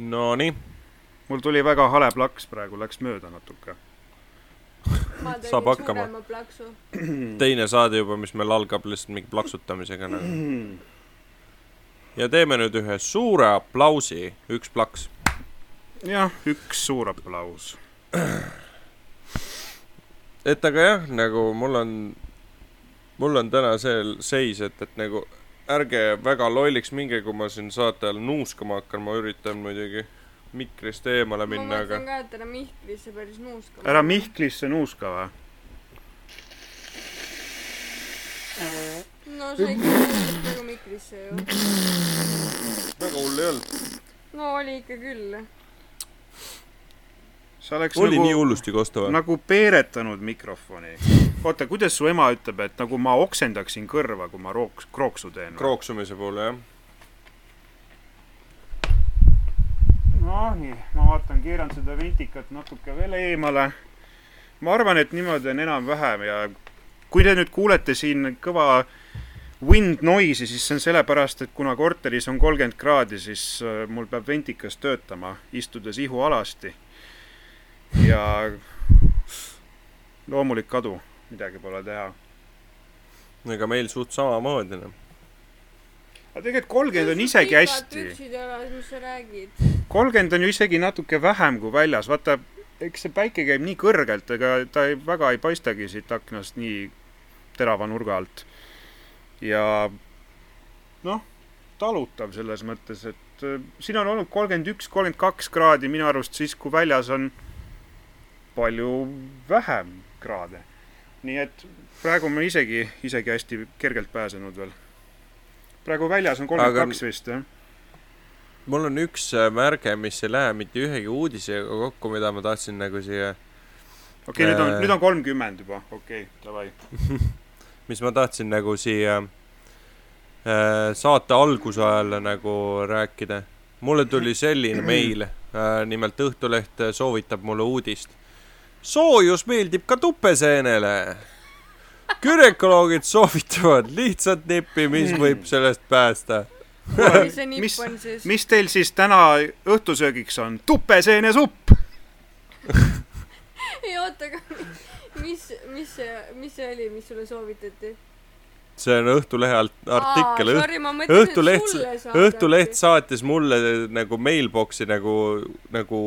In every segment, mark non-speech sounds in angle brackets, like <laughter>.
Nonii, mul tuli väga hale plaks praegu, läks mööda natuke. <laughs> Saab hakkama. <clears throat> teine saade juba, mis meil algab lihtsalt mingi plaksutamisega nagu. <clears throat> ja teeme nüüd ühe suure aplausi, üks plaks. jah, üks suur aplaus. et aga jah, nagu mul on, mul on täna see seis, et, et nagu ärge väga lolliks minge, kui ma siin saate ajal nuuskama hakkan, ma üritan muidugi mikrist eemale ma minna, aga mõtlen ka, et ära Mihklisse päris nuuskama. ära. Mihklisse nuuska või? no sa ikka nuuskad nagu Mihklisse ju. väga hull ei olnud. no oli ikka küll. Sa oleks oli nagu nii, hullusti kosta või? nagu peeretanud mikrofoni. oota, kuidas su ema ütleb, et nagu ma oksendaksin kõrva, kui ma rooks, krooksu teen? krooksumise poole jah. noh, nii, ma vaatan, keeran seda ventikat natuke veel eemale. ma arvan, et niimoodi on enam-vähem ja kui te nüüd kuulete siin kõva wind noise'i, siis see on sellepärast, et kuna korteris on kolmkümmend kraadi, siis äh, mul peab ventikas töötama, istudes ihualasti. Ja loomulik kadu, midagi pole teha. ega meil suht samamoodi noh. aga tegelikult kolmkümmend on isegi hästi. mis sa räägid? kolmkümmend on ju isegi natuke vähem kui väljas, vaata, eks see päike käib nii kõrgelt, ega ta ei, väga ei paistagi siit aknast nii terava nurga alt. ja noh, talutav selles mõttes, et äh, siin on olnud kolmkümmend üks, kolmkümmend kaks kraadi minu arust siis, kui väljas on palju vähem kraade. nii et praegu ma isegi, isegi hästi kergelt pääsenud veel. praegu väljas on kolmkümmend kaks vist jah. mul on üks äh, märge, mis ei lähe mitte ühegi uudisega kokku, mida ma tahtsin nagu siia, okei okay,, nüüd on, Äh. nüüd on kolmkümmend juba, okei okay,, davai. <laughs> mis ma tahtsin nagu siia äh, saate alguse ajal nagu rääkida. mulle tuli selline <clears throat> meil äh,, nimelt Õhtuleht soovitab mulle uudist. Soojus meeldib ka tupeseenele. gümnakoloogid soovitavad lihtsat nippi, mis võib sellest päästa. <laughs> mis mis- teil siis täna õhtusöögiks on? tupeseenesupp. <laughs> ei oota, aga mis, mis mis see oli, mis sulle soovitati? See on Õhtulehe artikkel. Õhtuleht. Õhtuleht saatis mulle nagu mailbox'i nagu, nagu,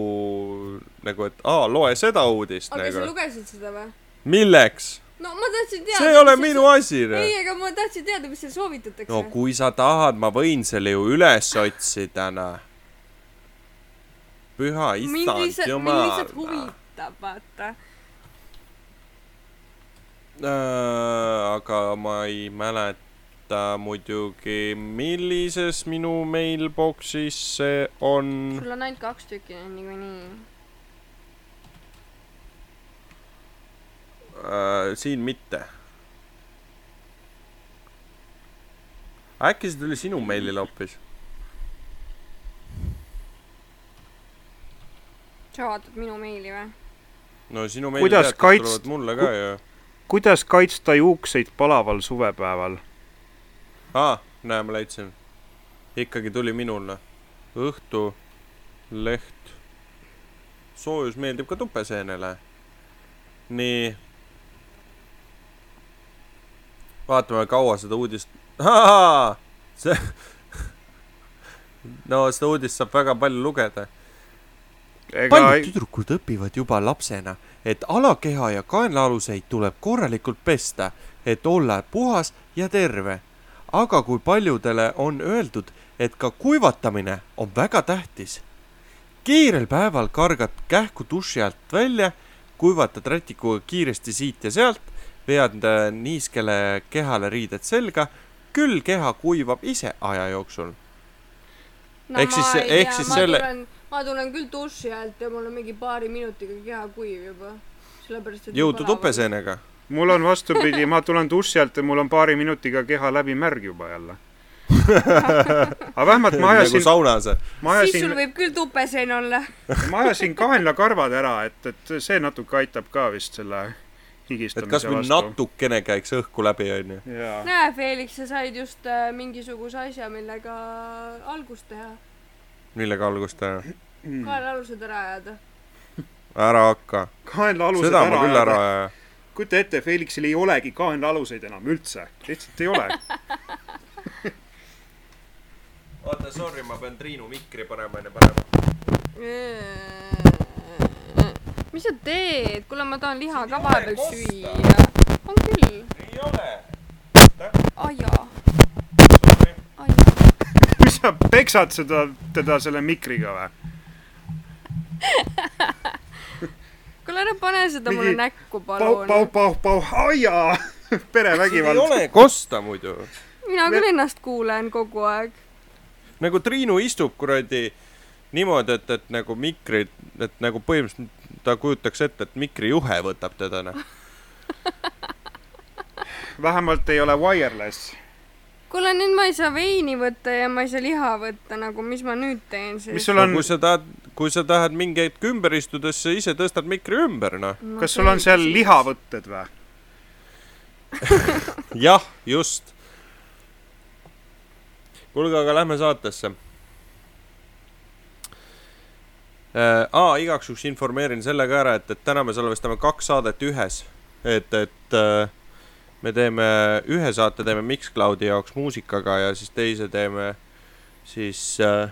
nagu, et aa, loe seda uudist aga sa nagu. lugesid seda või? milleks? no ma tahtsin teada. see ei ole minu asi, noh. ei, aga ma tahtsin teada, mis seal soovitatakse no. kui sa tahad, ma võin selle ju üles otsida, noh. püha issand lihtsalt, mind jumal lihtsalt. huvitab, vaata. Äh, aga ma ei mäleta muidugi, millises minu mailbox'is see on. sul on ainult kaks tükki niikuinii. äh, siin mitte. äkki see tuli sinu meilile hoopis? sa vaatad minu meili või? no sinu Kuidas meiliteated kaitst- tulevad mulle ka ju. Kuidas kaitsta juukseid palaval suvepäeval? aa, näe, ma leidsin. ikkagi tuli minule. Õhtuleht. soojus meeldib ka tupeseenele. nii. vaatame, kaua seda uudist. <laughs> see. no seda uudist saab väga palju lugeda. Ega paljud tüdrukud õpivad juba lapsena, et alakeha ja kaenlaaluseid tuleb korralikult pesta, et olla puhas ja terve. aga kui paljudele on öeldud, et ka kuivatamine on väga tähtis. kiirel päeval kargad kähku duši alt välja, kuivatad rätikuga kiiresti siit ja sealt, vead äh, niiskele kehale riided selga, küll keha kuivab ise aja jooksul. no Ehk siis- ehk siis selle- ma tulen küll duši alt ja mul on mingi paari minutiga keha kuiv juba. sellepärast, et. jõudu tupeseenega. mul on vastupidi, ma tulen duši alt ja mul on paari minutiga keha läbi märg juba jälle. <laughs> aga vähemalt ma nagu ajasin, saunas. ma siis sul võib küll tupeseen olla. <laughs> ma ajasin kaenlakarvad ära, et, et see natuke aitab ka vist selle et higistamise vastu. natukene käiks õhku läbi, onju. jaa, näe, Felix, sa said just äh, mingisuguse asja, millega algust teha. millega algust teha? Kaelalused ära ajada. ära hakka. kaenlaalused seda ma küll ära ajada. ei aja. kujuta ette, Felixil ei olegi kaenlaaluseid enam üldse, lihtsalt ei ole. <laughs> oota, sorry, ma pean Triinu mikri panema enne panema. mis sa teed, kuule, ma tahan liha ka vahepeal süüa. on küll, ei ole. Sorry. aia. mis sa peksad seda, teda selle mikriga või? <laughs> kuule, ära pane seda mulle Mingi näkku, pauh, palun pauh, pauh, pauh, aia, ei perevägivald. ole kosta muidu. mina küll ennast kuulen kogu aeg. nagu Triinu istub kuradi niimoodi, et, et nagu mikri, et nagu põhimõtteliselt ta kujutaks ette, et mikrijuhe võtab teda, noh. <laughs> vähemalt ei ole wireless. kuule, nüüd ma ei saa veini võtta ja ma ei saa liha võtta, nagu mis ma nüüd teen siis mis? sul no on kui, sa tahad, kui sa tahad mingi hetk ümber istuda, siis sa ise tõstad mikri ümber, noh. kas sul on seal lihavõtted või? <laughs> jah, just. kuulge, aga lähme saatesse äh,. aa, igaks juhuks informeerin selle ka ära, et, et täna me salvestame kaks saadet ühes. et, et äh, me teeme ühe saate teeme Mixcloudi jaoks muusikaga ja siis teise teeme siis äh,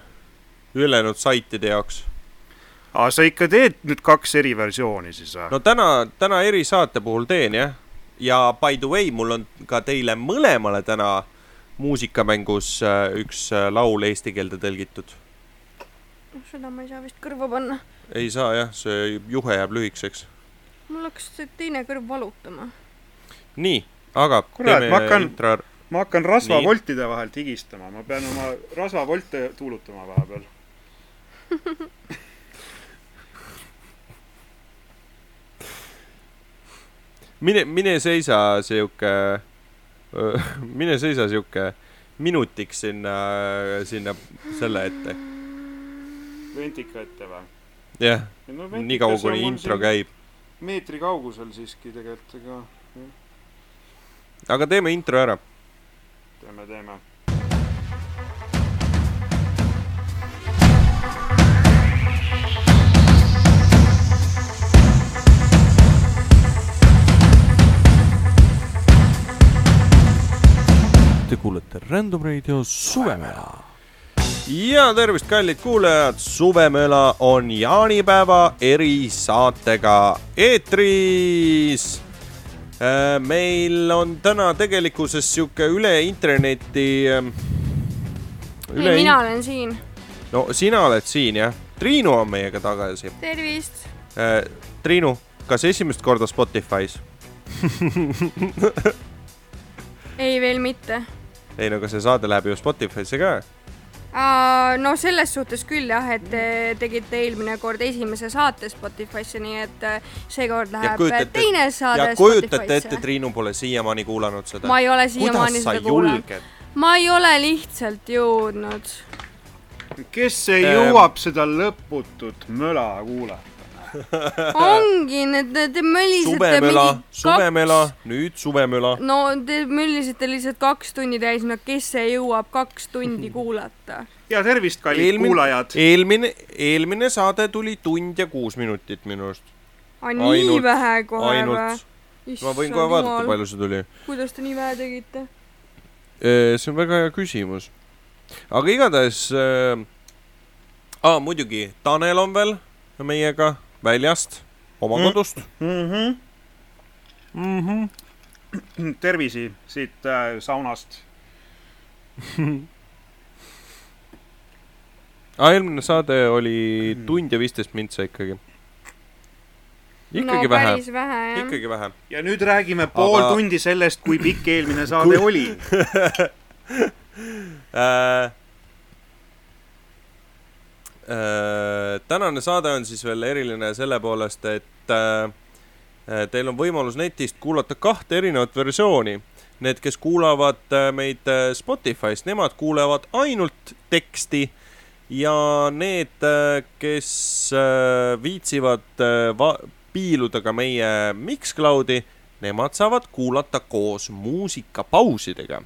ülejäänud saitide jaoks. aa, sa ikka teed nüüd kaks eri versiooni siis või? no täna, täna erisaate puhul teen jah. ja by the way, mul on ka teile mõlemale täna muusikamängus äh, üks äh, laul eesti keelde tõlgitud. seda ma ei saa vist kõrva panna. ei saa jah, see juhe jääb lühikeseks. mul hakkas see teine kõrv valutama. nii, aga Kurat, ma hakkan- intro. ma hakkan rasvavoltide vahelt higistama, ma pean oma rasvavolte tuulutama vahepeal. <laughs> mine, mine seisa sihuke, <laughs> mine seisa sihuke minutiks sinna, sinna selle ette. ventika ette või? jah, nii kaua kuni intro. käib. meetri kaugusel siiski tegelikult, ega aga teeme intro ära. teeme, teeme. Te kuulete Random Radio Suvemela. ja tervist, kallid kuulajad, Suvemela on jaanipäeva erisaatega eetris. Meil on täna tegelikkuses sihuke üle interneti. ei, mina olen siin. no sina oled siin jah, Triinu on meiega tagasi. tervist. Triinu, kas esimest korda Spotify's? <laughs> ei, veel mitte. ei no aga see saade läheb ju Spotify'sse ka. No selles suhtes küll jah, et te tegite eelmine kord esimese saate Spotify'sse, nii et äh, seekord läheb kujutate- teine saade ja kujutate ette, Spotify'sse. Triinu pole siiamaani kuulanud seda. ma ei ole siiamaani seda kuulanud. ma ei ole lihtsalt jõudnud. kes ei Ähm. jõuab seda lõputut möla kuulata? <laughs> ongi need, te mölisete suvemela, mingi suvemela, nüüd suvemela. no te mölisete lihtsalt kaks tundi täis, no kes see jõuab kaks tundi <laughs> kuulata? ja tervist, kallid Eelmine- kuulajad. eelmine, eelmine saade tuli tund ja kuus minutit minu arust. nii Ainult- vähe kohe või ma võin kohe vaadata, palju see tuli. kuidas te nii vähe tegite? see on väga hea küsimus. aga igatahes äh,, aa muidugi, Tanel on veel meiega väljast, oma Mm. kodust mm. mm. -hmm. -hmm. tervisi siit äh, saunast. aa, eelmine saade oli Mm. tund ja viisteist mintsa ikkagi. ikkagi no, vähe, vähe ikkagi vähe. ja nüüd räägime pool Aga- tundi sellest, kui pikk eelmine saade oli. <laughs> Äh, tänane saade on siis veel eriline selle poolest, et äh, äh, teil on võimalus netist kuulata kahte erinevat versiooni. Need, kes kuulavad meid Spotify'st, nemad kuulevad ainult teksti ja need, kes viitsivad va- piiluda ka meie Mixcloudi, nemad saavad kuulata koos muusikapausidega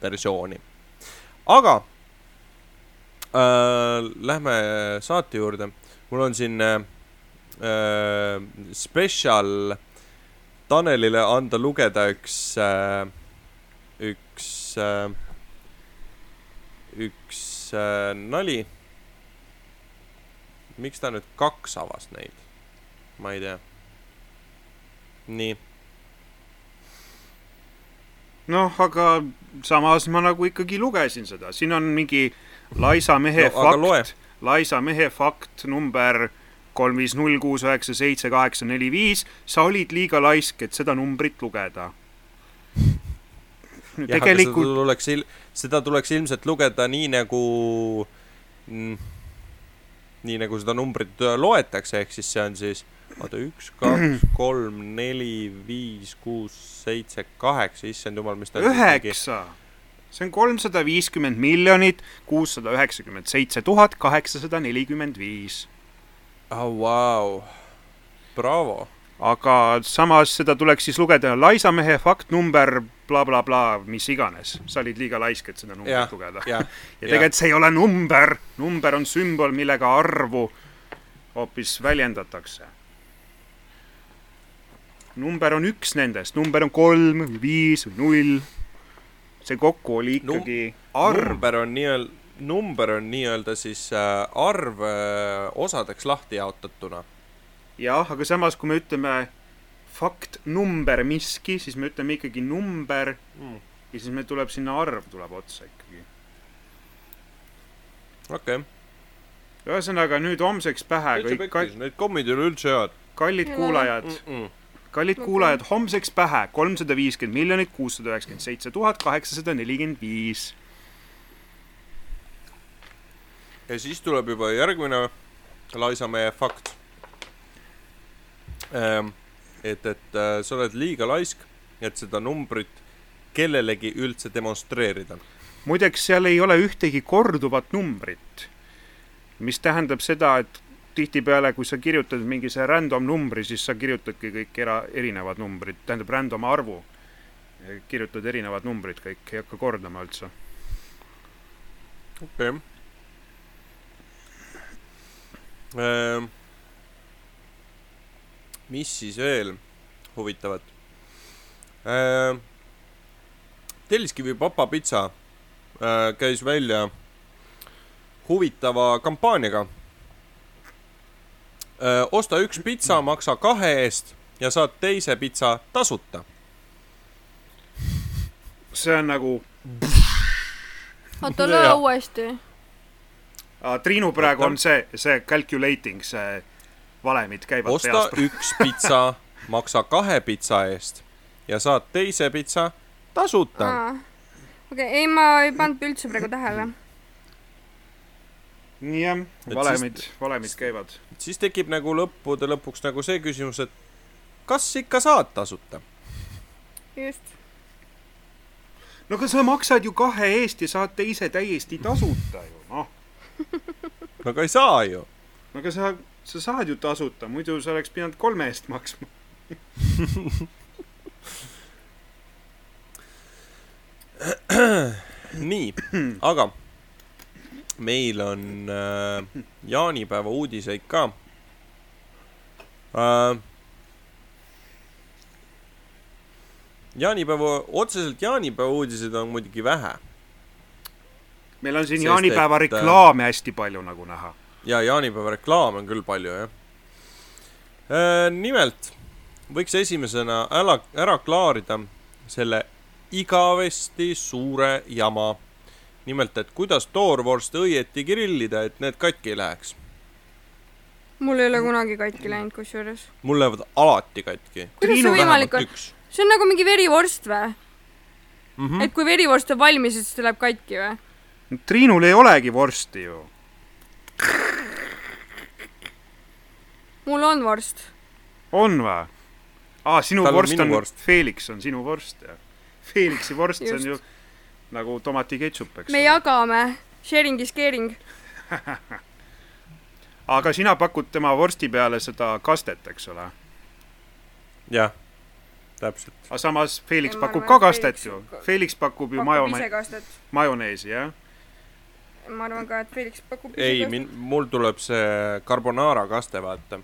versiooni aga äh, lähme saate juurde. mul on siin äh, äh, spetsial Tanelile anda lugeda üks äh,, üks äh,, üks äh, nali. miks ta nüüd kaks avas neid? ma ei tea. nii noh, aga samas ma nagu ikkagi lugesin seda, siin on mingi laisa mehe No, fakt, laisa mehe fakt number kolm, viis, null, kuus, üheksa, seitse, kaheksa, neli, viis. sa olid liiga laisk, et seda numbrit lugeda. aga seda tegelikult tuleks seda tuleks ilmselt lugeda nii nagu mm,, nii nagu seda numbrit äh, loetakse, ehk siis see on siis oota, üks, kaks, <clears throat> kolm, neli, viis, kuus, seitse, kaheksa, issand jumal, mis ta üheksa, see on kolmsada viiskümmend miljonit, kuussada üheksakümmend seitse tuhat, kaheksasada nelikümmend viis. oh,. Vau, bravo. aga samas seda tuleks siis lugeda laisa mehe fakt number blablabla bla, bla,, mis iganes. sa olid liiga laisk, et seda numbrit jah, lugeda. jah, <laughs> ja tegelikult see ei ole number, number on sümbol, millega arvu hoopis väljendatakse. number on üks nendest, number on kolm viis või null. See kokku oli Num- ikkagi arv. number on nii-öelda, number on nii-öelda siis äh, arv äh, osadeks lahti jaotatuna. jah, aga samas, kui me ütleme fakt number miski, siis me ütleme ikkagi number Mm. ja siis meil tuleb sinna arv tuleb otsa ikkagi. okei okay.. ühesõnaga nüüd homseks pähe kõik need kommid ei ole üldse head kallid ole. kuulajad mm. -mm. Kallid kuulajad, homseks pähe kolmsada viiskümmend miljonit, kuussada üheksakümmend seitse tuhat, kaheksasada nelikümmend viis. ja siis tuleb juba järgmine laisamehe fakt. et, et äh, sa oled liiga laisk, et seda numbrit kellelegi üldse demonstreerida. muideks seal ei ole ühtegi korduvat numbrit, mis tähendab seda, et tihtipeale, kui sa kirjutad mingi see random numbri, siis sa kirjutadki kõik era, erinevad numbrid, tähendab random arvu. kirjutad erinevad numbrid kõik, ei hakka kordama üldse. okei okay.. mis siis veel huvitavat? Telliskivi Papa Pitsa äh, käis välja huvitava kampaaniaga. Osta üks pitsa, maksa kahe eest ja saad teise pitsa tasuta. see on nagu oota, Jaa. uuesti. Triinu praegu on see, see calculating, see valemid käivad osta peas. <laughs> üks pitsa, maksa kahe pitsa eest ja saad teise pitsa tasuta. okei, ei, ma ei pannud üldse praegu tähele. jah, Et valemid, valemid käivad. siis tekib nagu lõppude lõpuks nagu see küsimus, et kas ikka saad tasuta? just. no aga sa maksad ju kahe eest ja saad teise täiesti tasuta ju, noh. <laughs> no aga ei saa ju. no aga sa, sa saad ju tasuta, muidu sa oleks pidanud kolme eest maksma. <laughs> nii, aga meil on äh, jaanipäeva uudiseid ka äh,. jaanipäeva, otseselt jaanipäeva uudiseid on muidugi vähe meil on siin Sest jaanipäeva et, äh, reklaame hästi palju, nagu näha. ja jaanipäeva reklaame on küll palju, jah. nimelt võiks esimesena ära, ära klaarida selle igavesti suure jama. nimelt, et kuidas toorvorste õieti grillida, et need katki ei läheks. mul ei ole kunagi katki läinud, kusjuures. mul lähevad alati katki. kuidas see võimalik on? üks see on nagu mingi verivorst või? mm. -hmm. et kui verivorst on valmis, siis ta läheb katki või? Triinul ei olegi vorsti ju. mul on vorst. on või? aa, sinu Tal on vorst on, vorst. Felix on sinu vorst jah. Felixi vorst, see on ju nagu tomati ketšup, eks me. jagame. Sharing is caring. <laughs> aga sina pakud tema vorsti peale seda kastet, eks ole. jah, täpselt. aga samas Felix Ei, pakub arvan, ka et kastet Felix ju pakub-. Felix pakub ju majone-, kastet. majoneesi, jah. ma arvan ka, et Felix pakub ei, min-, mul tuleb see carbonara kaste, vaata.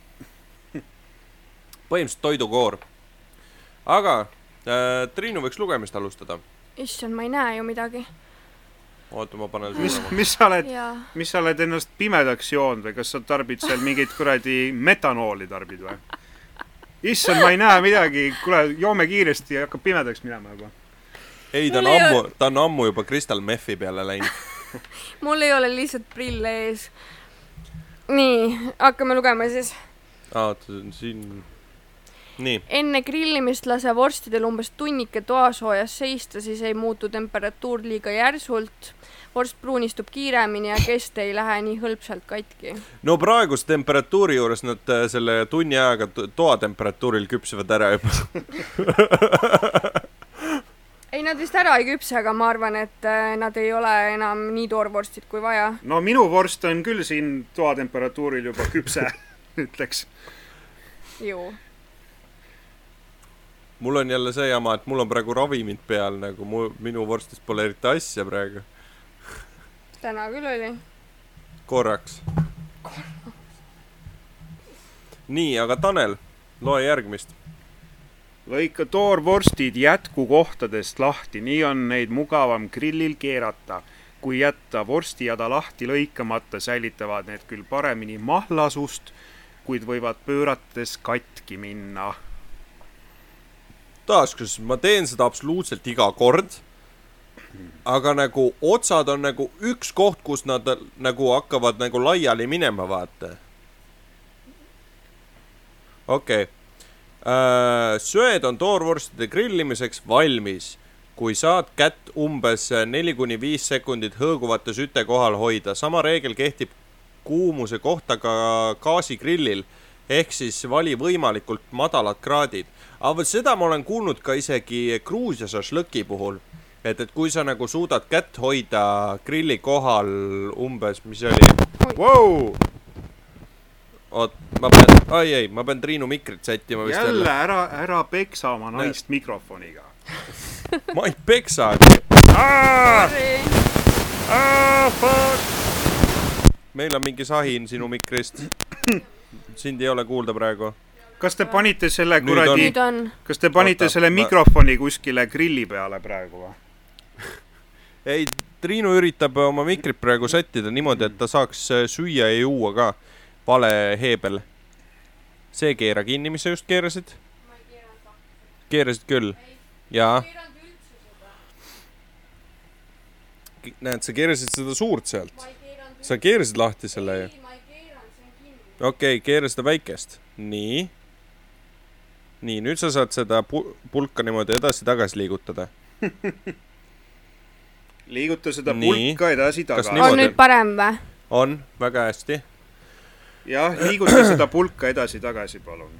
põhimõtteliselt toidukoor. aga äh, Triinu võiks lugemist alustada. issand, ma ei näe ju midagi. oota, ma panen mis, mis sa oled, mis sa oled ennast pimedaks joonud või kas sa tarbid seal mingit kuradi metanooli tarbid või? issand, ma ei näe midagi, kuule, joome kiiresti ja hakkab pimedaks minema juba. ei, ta on Mul ammu, ta on ammu juba Crystal Methi peale läinud. <laughs> mul ei ole lihtsalt prille ees. nii, hakkame lugema siis. oota, siin. nii, enne grillimist lase vorstidel umbes tunnike toasoojas seista, siis ei muutu temperatuur liiga järsult. vorst pruunistub kiiremini ja kest ei lähe nii hõlpsalt katki. no praeguse temperatuuri juures nad äh, selle tunni ajaga to- toatemperatuuril küpsevad ära juba. <laughs> ei, nad vist ära ei küpse, aga ma arvan, et äh, nad ei ole enam nii toorvorstid kui vaja. no minu vorst on küll siin toatemperatuuril juba küpse, <laughs> ütleks. ju. Mul on jälle see jama, et mul on praegu ravimid peal nagu mu, minu vorstist pole eriti asja praegu. täna küll oli. korraks. nii, aga Tanel, loe järgmist. lõika toorvorstid jätkukohtadest lahti, nii on neid mugavam grillil keerata. kui jätta vorstijada lahti lõikamata, säilitavad need küll paremini mahlasust, kuid võivad pöörates katki minna. taas, kas ma teen seda absoluutselt iga kord, aga nagu otsad on nagu üks koht, kus nad nagu hakkavad nagu laiali minema, vaata. okei okay.. söed on toorvorstide grillimiseks valmis, kui saad kätt umbes neli kuni viis sekundit hõõguvate süte kohal hoida, sama reegel kehtib kuumuse kohta ka gaasigrillil ehk siis vali võimalikult madalad kraadid. aga vot seda ma olen kuulnud ka isegi Gruusia šašlõki puhul, et, et kui sa nagu suudad kätt hoida grilli kohal umbes, mis see oli, Vau, oot, ma pean, ai ei, ma pean Triinu mikrit sättima vist jälle jälle, ära, ära peksa oma naist mikrofoniga. <laughs> ma ei peksa. meil on mingi sahin sinu mikrist. <laughs> sind ei ole kuulda praegu. kas te panite selle kuradi kas te panite Oota, selle ma- mikrofoni kuskile grilli peale praegu või? <laughs> ei, Triinu üritab oma mikrit praegu sättida niimoodi, et ta saaks äh, süüa ja juua ka vale heebel. see keera kinni, mis sa just keerasid. keerasid küll? jaa. näed, sa keerasid seda suurt sealt. sa keerasid lahti selle ju. Okei okay,, keera seda väikest. nii. nii, nüüd sa saad seda pu- pulka niimoodi edasi-tagasi liigutada. <laughs> liiguta seda Nii. pulka edasi-tagasi on nüüd parem või? on, väga hästi. jah, liiguta <coughs> seda pulka edasi-tagasi, palun.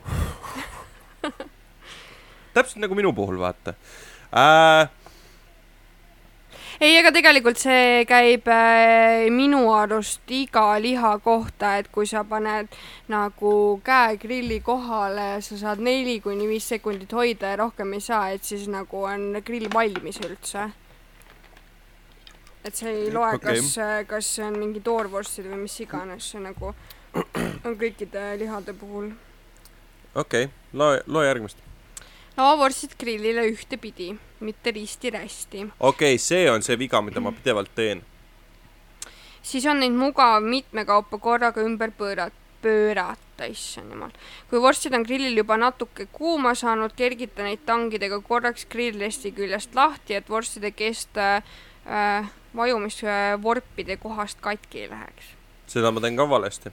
täpselt nagu minu puhul, vaata äh,. ei, ega tegelikult see käib äh, minu arust iga liha kohta, et kui sa paned nagu käe grilli kohale, sa saad neli kuni viis sekundit hoida ja rohkem ei saa, et siis nagu on grill valmis üldse. et see ei loe okay., kas, kas see on mingi toorvorstid või mis iganes, see nagu on kõikide lihade puhul. okei okay., loe, loe järgmist. Lavavorstid grillile ühtepidi, mitte risti-rästi. okei okay,, see on see viga, mida ma pidevalt teen. siis on neid mugav mitmekaupa korraga ümber pöörata, pöörata, issand jumal. kui vorstid on grillil juba natuke kuuma saanud, kergita neid tangidega korraks grillresti küljest lahti, et vorstide kest äh, vajumisvorpide kohast katki ei läheks. seda ma teen ka valesti.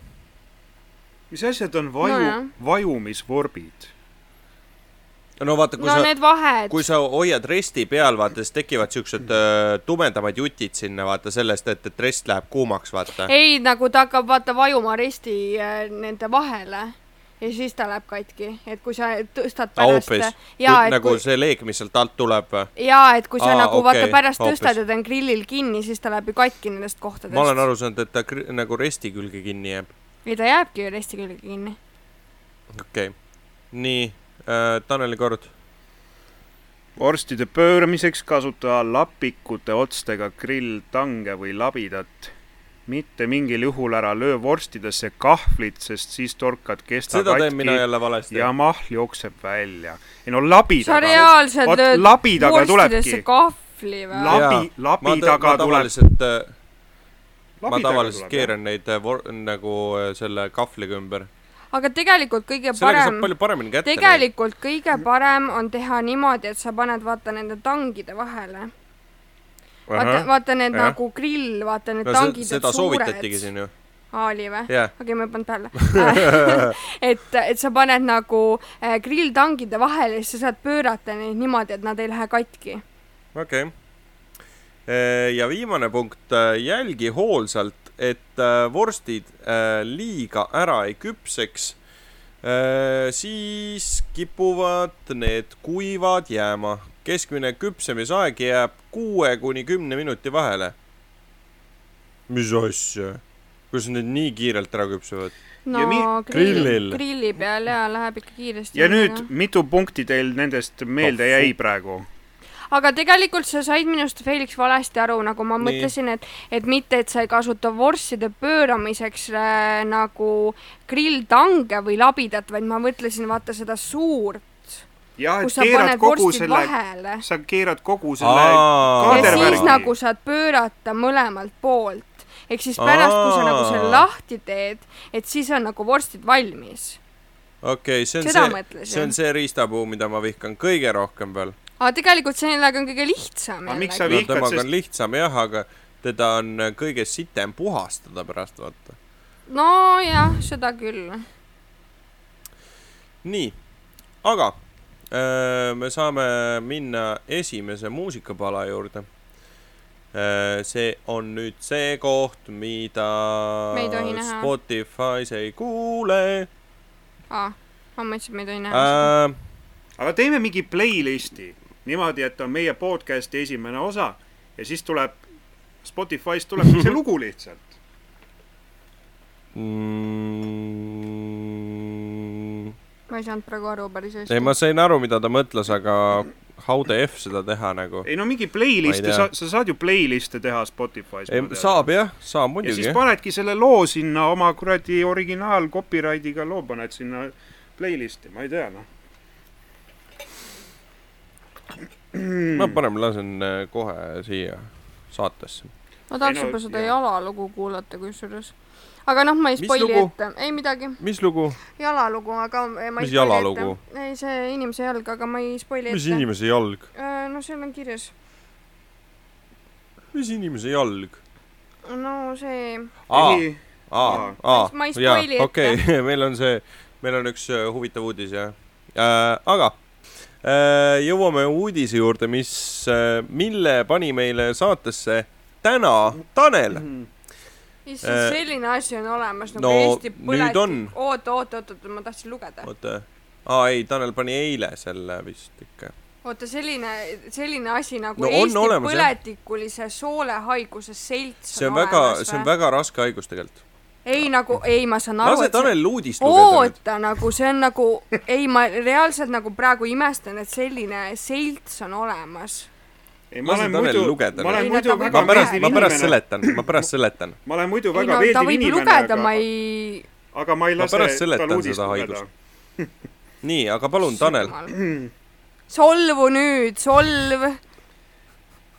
mis asjad on vaju no,, vajumisvorbid? No vaata, kui no sa, kui sa hoiad resti peal, vaata, siis tekivad siuksed äh, tumedamad jutid sinna, vaata sellest, et, et rest läheb kuumaks, vaata. ei nagu ta hakkab vaata vajuma resti äh, nende vahele ja siis ta läheb katki, et kui sa tõstad pärast et nagu kui see leek, mis sealt alt tuleb. jaa, et kui sa Aa, nagu okei, vaata pärast hoopis. tõstad ja ta on grillil kinni, siis ta läheb ju katki nendest kohtadest. ma olen aru saanud, et ta nagu resti külge kinni jääb. ei, ta jääbki ju resti külge kinni. okei okay., nii äh,, Taneli kord. vorstide pööramiseks kasuta lapikute otstega grilltange või labidat. mitte mingil juhul ära löö vorstidesse kahvlit, sest siis torkad kesta seda teen mina jälle valesti ja. mahl jookseb välja. ei no labi sa reaalselt lööd vorstidesse tulebki. kahvli või? labi, labi ma, taga tuleb, tavaliselt, ma tavaliselt keeran neid äh, vor, nagu äh, selle kahvliga ümber. Aga tegelikult kõige parem, tegelikult kõige parem on teha niimoodi, et sa paned vaata nende tangide vahele. vaata, vaata need jah. nagu grill, vaata need no, tangid, se- seda soovitatigi. siin ju. aa, oli või? jah, okei, ma ei pannud tähele. et, et sa paned nagu äh, grilltangide vahele ja siis sa saad pöörata neid niimoodi, et nad ei lähe katki. okei okay.. ja viimane punkt, jälgi hoolsalt, et äh, vorstid äh, liiga ära ei küpseks. siis kipuvad need kuivad jääma. keskmine küpsemisaeg jääb kuue kuni kümne minuti vahele. mis asja? kuidas need nii kiirelt ära küpsevad? no grillil. grilli peal ja läheb ikka kiiresti. ja nüüd, mitu punkti teil nendest meelde jäi praegu? Aga tegelikult sa said minust, Felix, valesti aru, nagu ma Nii. mõtlesin, et, et mitte, et sa ei kasuta vorstide pööramiseks äh, nagu grilltange või labidat, vaid ma mõtlesin, vaata seda suurt, jah, et kus sa keerad paned kogu selle, vahele. sa keerad kogu selle Aa. ja kaadervärgi siis nagu saad pöörata mõlemalt poolt. ehk siis pärast, kui sa nagu selle lahti teed, et siis on nagu vorstid valmis. okei okay,, see on Seda see, see on see riistapuu, mida ma vihkan kõige rohkem veel. Aga tegelikult sellega on kõige lihtsam Aga miks sa vihkad, no temaga sest- on lihtsam jah, aga teda on kõige sitem puhastada pärast, vaata. nojah, seda küll. nii, aga öö, me saame minna esimese muusikapala juurde. see on nüüd see koht, mida Me ei. Spotify's ei kuule aa, ma mõtlesin, et me ei tohi näha äh,. aga teeme mingi playlist'i niimoodi, et on meie podcast'i esimene osa ja siis tuleb Spotify's tuleb see <laughs> lugu lihtsalt. Mm, ma ei saanud praegu aru päris hästi. ei, ma sain aru, mida ta mõtles, aga how the F seda teha nagu? ei no mingi tea. sa, sa saad ju playlist'e teha Spotify's. saab jah, saab ja muidugi siis. panedki selle loo sinna oma kuradi originaal copyright'iga loo paned sinna playlist'i, ma ei tea noh. Ma parem lasen äh, kohe siia saatesse. ma tahaks juba seda jah. jalalugu kuulata kusjuures. aga noh, ma ei Mis spoili ette, ei midagi, mis lugu? jalalugu, aga ma ei Mis spoili jalalugu? ette. ei, see inimese jalg, aga ma ei spoili mis ette. inimese jalg? no seal on kirjas. mis inimese jalg? no see, aa, ei, aa, Ma aa jaa okei, <laughs> meil on see, meil on üks äh, huvitav uudis jah äh,. aga äh, jõuame uudise juurde, mis äh,, mille pani meile saatesse täna Tanel. issand, Äh, selline asi on olemas nagu no Eesti põletik on.. oota, oota, oota, oota, ma tahtsin lugeda. oota, aa ei, Tanel pani eile selle vist ikka. oota, selline, selline asi nagu No on Eesti olemas, põletikulise soolehaiguse selts see on väga, see on väga raske haigus tegelikult. Ei nagu, ei, ma saan aru, lase Tanel uudist lugeda oota, nagu see on nagu, ei, ma reaalselt nagu praegu imestan, et selline selts on olemas. ei Lase Tanel lugeda ma olen Ei, muidu väga ma pärast, ma pärast seletan, ma pärast seletan. ma olen muidu ei väga no meeldiv inimene, lugeda, ma aga, ei. aga ma ei Ma lase pärast tal seletan uudist seda lugeda haigust. <laughs> nii, aga palun, Tanel. solvu nüüd, solv.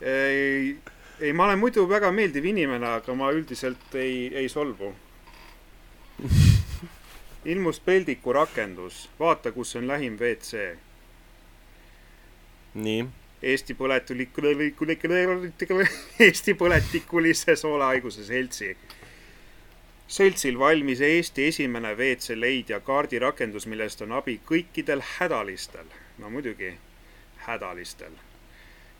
ei, ei, ma olen muidu väga meeldiv inimene, aga ma üldiselt ei, ei solvu. <laughs> ilmus Peldiku rakendus, vaata, kus on lähim WC. nii, Eesti põletiku, <laughs> Eesti põletikulise soolehaiguse seltsi. seltsil valmis Eesti esimene WC leidja kaardirakendus, millest on abi kõikidel hädalistel. no muidugi, hädalistel.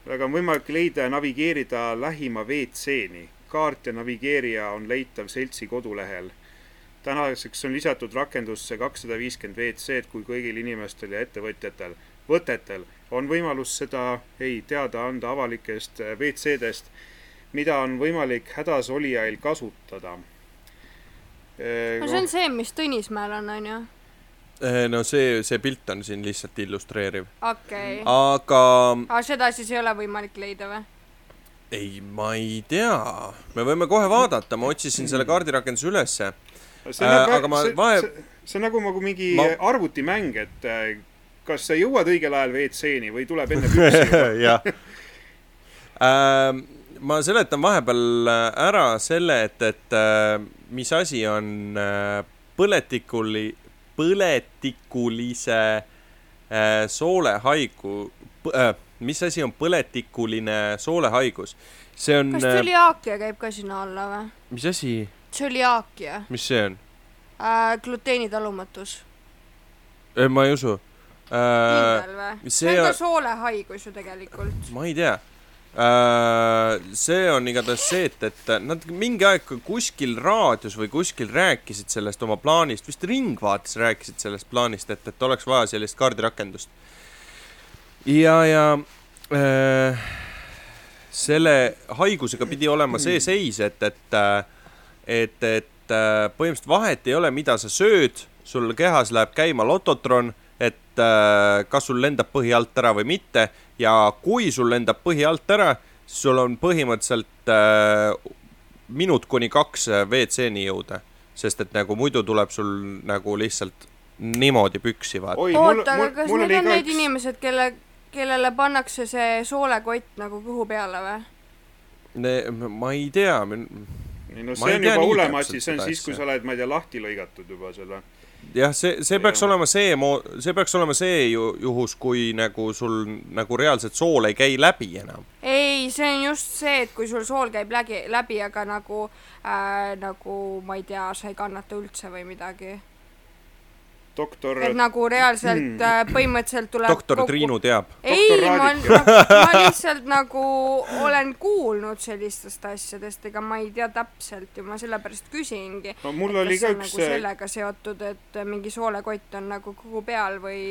aga on võimalik leida ja navigeerida lähima WC-ni. kaart ja navigeerija on leitav seltsi kodulehel tänaseks on lisatud rakendusse kakssada viiskümmend WC-d, kui kõigil inimestel ja ettevõtjatel, võtetel on võimalus seda, ei, teada anda avalikest äh, WC-dest, mida on võimalik hädas olijail kasutada. no see on see, mis Tõnismäel on, onju. Eh, no see, see pilt on siin lihtsalt illustreeriv, okei. aga aga seda siis ei ole võimalik leida või? ei, ma ei tea, me võime kohe vaadata, ma otsisin selle kaardirakenduse ülesse. See Äh, on nagu aga ma see, vahe- see, see on nagu, nagu mingi Ma- arvutimäng, et äh, kas sa jõuad õigel ajal WC-ni või tuleb enne <laughs> püksi juba. jah. ma seletan vahepeal äh, ära selle, et, et äh, mis asi on äh, põletikuli, põletikulise äh, soolehaigu, mis asi on põletikuline soolehaigus? see on kas, äh, tsüliaakia käib ka sinna alla või? mis asi, tsüliaakia mis see on? äh,, gluteenitalumatus Äh, ma ei usu äh,. see see on ka soolehaigus ju tegelikult. ma ei tea. see on igatahes see, et, et nad mingi aeg kuskil raadios või kuskil rääkisid sellest oma plaanist, vist Ringvaates rääkisid sellest plaanist, et, et oleks vaja sellist kaardirakendust. ja, ja äh, selle haigusega pidi olema see seis, et, et, et, et äh, põhimõtteliselt vahet ei ole, mida sa sööd, sul kehas läheb käima lototron, et äh, kas sul lendab põhi alt ära või mitte ja kui sul lendab põhi alt ära, siis sul on põhimõtteliselt äh, minut kuni kaks äh, WC-ni jõuda, sest et nagu muidu tuleb sul nagu lihtsalt niimoodi püksi vaata. oi, mul, oota, aga kas mul need on need üks, inimesed, kelle, kellele pannakse see soolekott nagu kõhu peale või? ma ei tea, ei no ma see on juba hullem asi, see on siis, kui sa oled, ma ei tea, lahti lõigatud juba selle. jah, see, see peaks Jah. olema see mo-, see peaks olema see ju juhus, kui nagu sul nagu reaalselt sool ei käi läbi enam. ei, see on just see, et kui sul sool käib läbi, läbi, aga nagu äh,, nagu ma ei tea, sa ei kannata üldse või midagi. doktor, et nagu reaalselt äh, põhimõtteliselt tuleb doktor Triinu teab. ei, Doktor ma, Raadik. ma lihtsalt nagu olen kuulnud sellistest asjadest, ega ma ei tea täpselt ju, ma sellepärast küsingi. no mul oli ka üks nagu sellega seotud, et mingi soolekott on nagu kõhu peal või,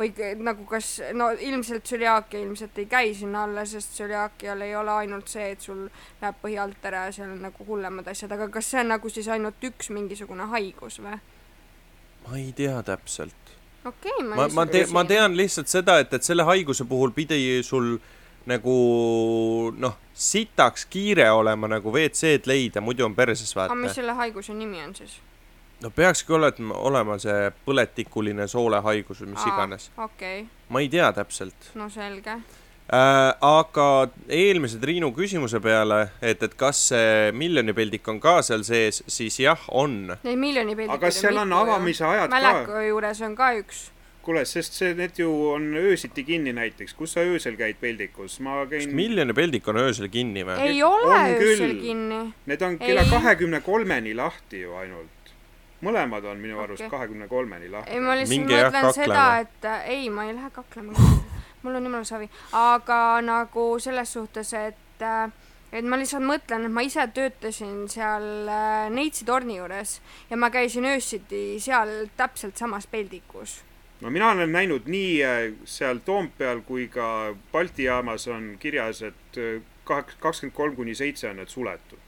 või nagu kas, no ilmselt tsüliaakia ilmselt ei käi sinna alla, sest tsüliaakial ei ole ainult see, et sul läheb põhi alt ära ja seal on nagu hullemad asjad, aga kas see on nagu siis ainult üks mingisugune haigus või? Ma ei tea täpselt. okei okay,, ma, ma tean, ma tean lihtsalt seda, et, et selle haiguse puhul pidi sul nagu noh, sitaks kiire olema nagu WC-d leida, muidu on perses aga mis vaata. selle haiguse nimi on siis? no peakski olema, olema see põletikuline soolehaigus või mis iganes. okei okay., ma ei tea täpselt no selge. äh,. aga eelmise Triinu küsimuse peale, et, et kas see miljonipeldik on ka seal sees, siis jah, on. Neid miljoni peldikuid aga seal on avamise ajad ka, Mäleku juures on ka üks. kuule, sest see, need ju on öösiti kinni näiteks, kus sa öösel käid peldikus, ma kas käin, miljonipeldik on öösel kinni või? ei ole on öösel küll. kinni. need on kella kahekümne kolmeni lahti ju ainult. mõlemad on minu arust kahekümne kolmeni lahti ei, ma lihtsalt mõtlen seda, kaklema. et äh, ei, ma ei lähe kaklema. Mul on jumala savi, aga nagu selles suhtes, et äh, et ma lihtsalt mõtlen, et ma ise töötasin seal äh, Neitsi torni juures ja ma käisin öösiti seal täpselt samas peldikus. no mina olen näinud nii äh, seal Toompeal kui ka Balti jaamas on kirjas, et äh, kahek-, kakskümmend kolm kuni seitse on need suletud.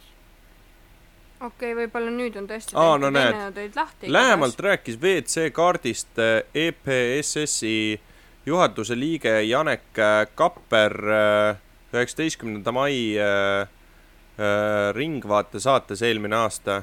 okei okay,, võib-olla nüüd on tõesti Aa, no näed. lähemalt rääkis WC kaardist EPSS-i juhatuse liige Janek äh, Kapper äh, üheksateistkümnenda mai äh, Ringvaate saates eelmine aasta.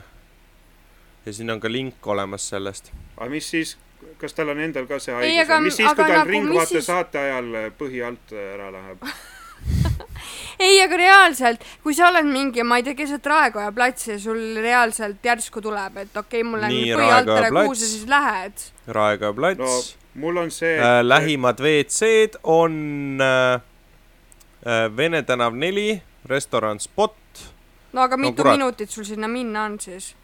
ja siin on ka link olemas sellest. aga mis siis, kas tal on endal ka see Ei, haigus aga- või mis siis, kui tal nagu, Ringvaate siis- saate ajal põhi alt ära läheb? <laughs> ei, aga reaalselt, kui sa oled mingi, ma ei tea, keset Raekoja platsi ja sul reaalselt järsku tuleb, et okei okay,, mul nüüd põhi alt ära, kuhu sa siis lähed? Raekoja plats no,, mul on see äh, lähimad WC-d on äh, äh, Vene tänav neli, restoran Spot. no aga No mitu kurat. minutit sul sinna minna on siis?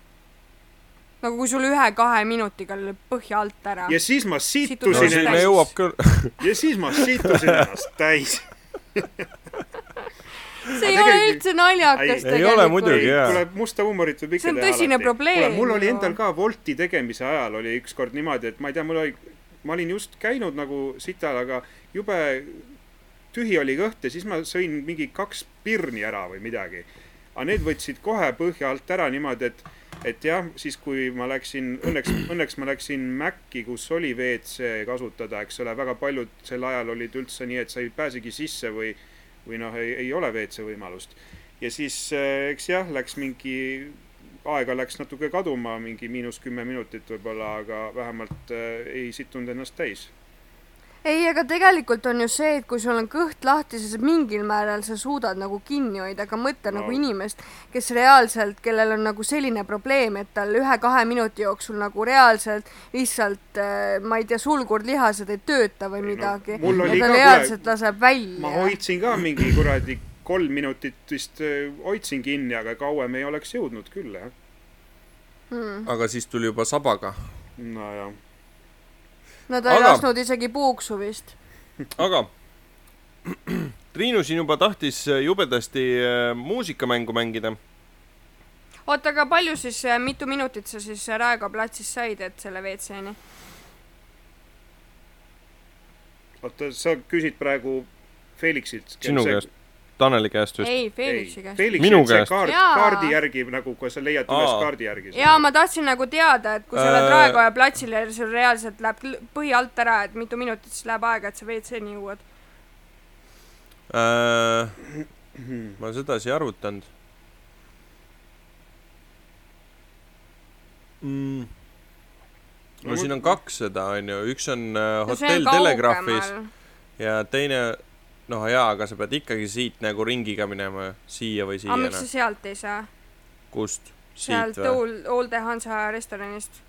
nagu kui sul ühe-kahe minutiga lööb põhja alt ära. ja siis ma no Situsin täis. ennast jõuab küll. <laughs> ja siis ma situsin ennast täis. <laughs> see ei ole tegelikult- üldse naljakas Ei, ei ole muidugi, tegelikult. jaa. kuule, musta huumorit võib ikka See on teha tõsine alati. probleem mul oli endal ka Wolti tegemise ajal oli ükskord niimoodi, et ma ei tea, mul oli, ma olin just käinud nagu sital, aga jube tühi oli kõht ja siis ma sõin mingi kaks pirni ära või midagi. aga need võtsid kohe põhja alt ära niimoodi, et, et jah, siis kui ma läksin, õnneks, õnneks ma läksin Maci, kus oli WC kasutada, eks ole, väga paljud sel ajal olid üldse nii, et sa ei pääsegi sisse või või noh, ei, ei ole WC võimalust. ja siis äh, eks jah, läks mingi, aega läks natuke kaduma, mingi miinus kümme minutit võib-olla, aga vähemalt äh, ei situnud ennast täis. ei, aga tegelikult on ju see, et kui sul on kõht lahti, siis mingil määral sa suudad nagu kinni hoida, aga mõtle no. No. nagu inimest, kes reaalselt, kellel on nagu selline probleem, et tal ühe-kahe minuti jooksul nagu reaalselt lihtsalt äh, ma ei tea, sulgurlihased ei tööta või no, midagi mul ja ta reaalselt kohe- laseb välja. ma hoidsin ka mingi kuradi kolm minutit vist äh, hoidsin kinni, aga kauem ei oleks jõudnud küll jah. Hmm. aga siis tuli juba sabaga. nojah, no ta ei Aga- lasknud isegi puuksu vist. <laughs> aga <clears throat> Triinu siin juba tahtis jubedasti äh, muusikamängu mängida. oota, aga palju siis, mitu minutit sa siis Raekoja platsis said, et selle WC-ni? oota, sa küsid praegu Felixilt. sinu käest, Taneli käest vist. ei, Felixi käest. Felixi Minu käest. kaart, Jaa. kaardi järgi nagu, kui sa leiad üles Aa. kaardi järgi. jaa, ma tahtsin nagu teada, et kui sa oled Äh. Raekoja platsil ja sul reaalselt läheb põhi alt ära, et mitu minutit siis läheb aega, et sa WC-ni jõuad. Äh, ma sedasi ei arvutanud mm.. no No siin on kaks seda, onju, üks on äh, no hotell Telegraafis kaugemal. ja teine, noh jaa, aga sa pead ikkagi siit nagu ringiga minema siia või siia aga miks noh sa. sealt ei saa? kust? sealt? Old, Olde Hansa restoranist.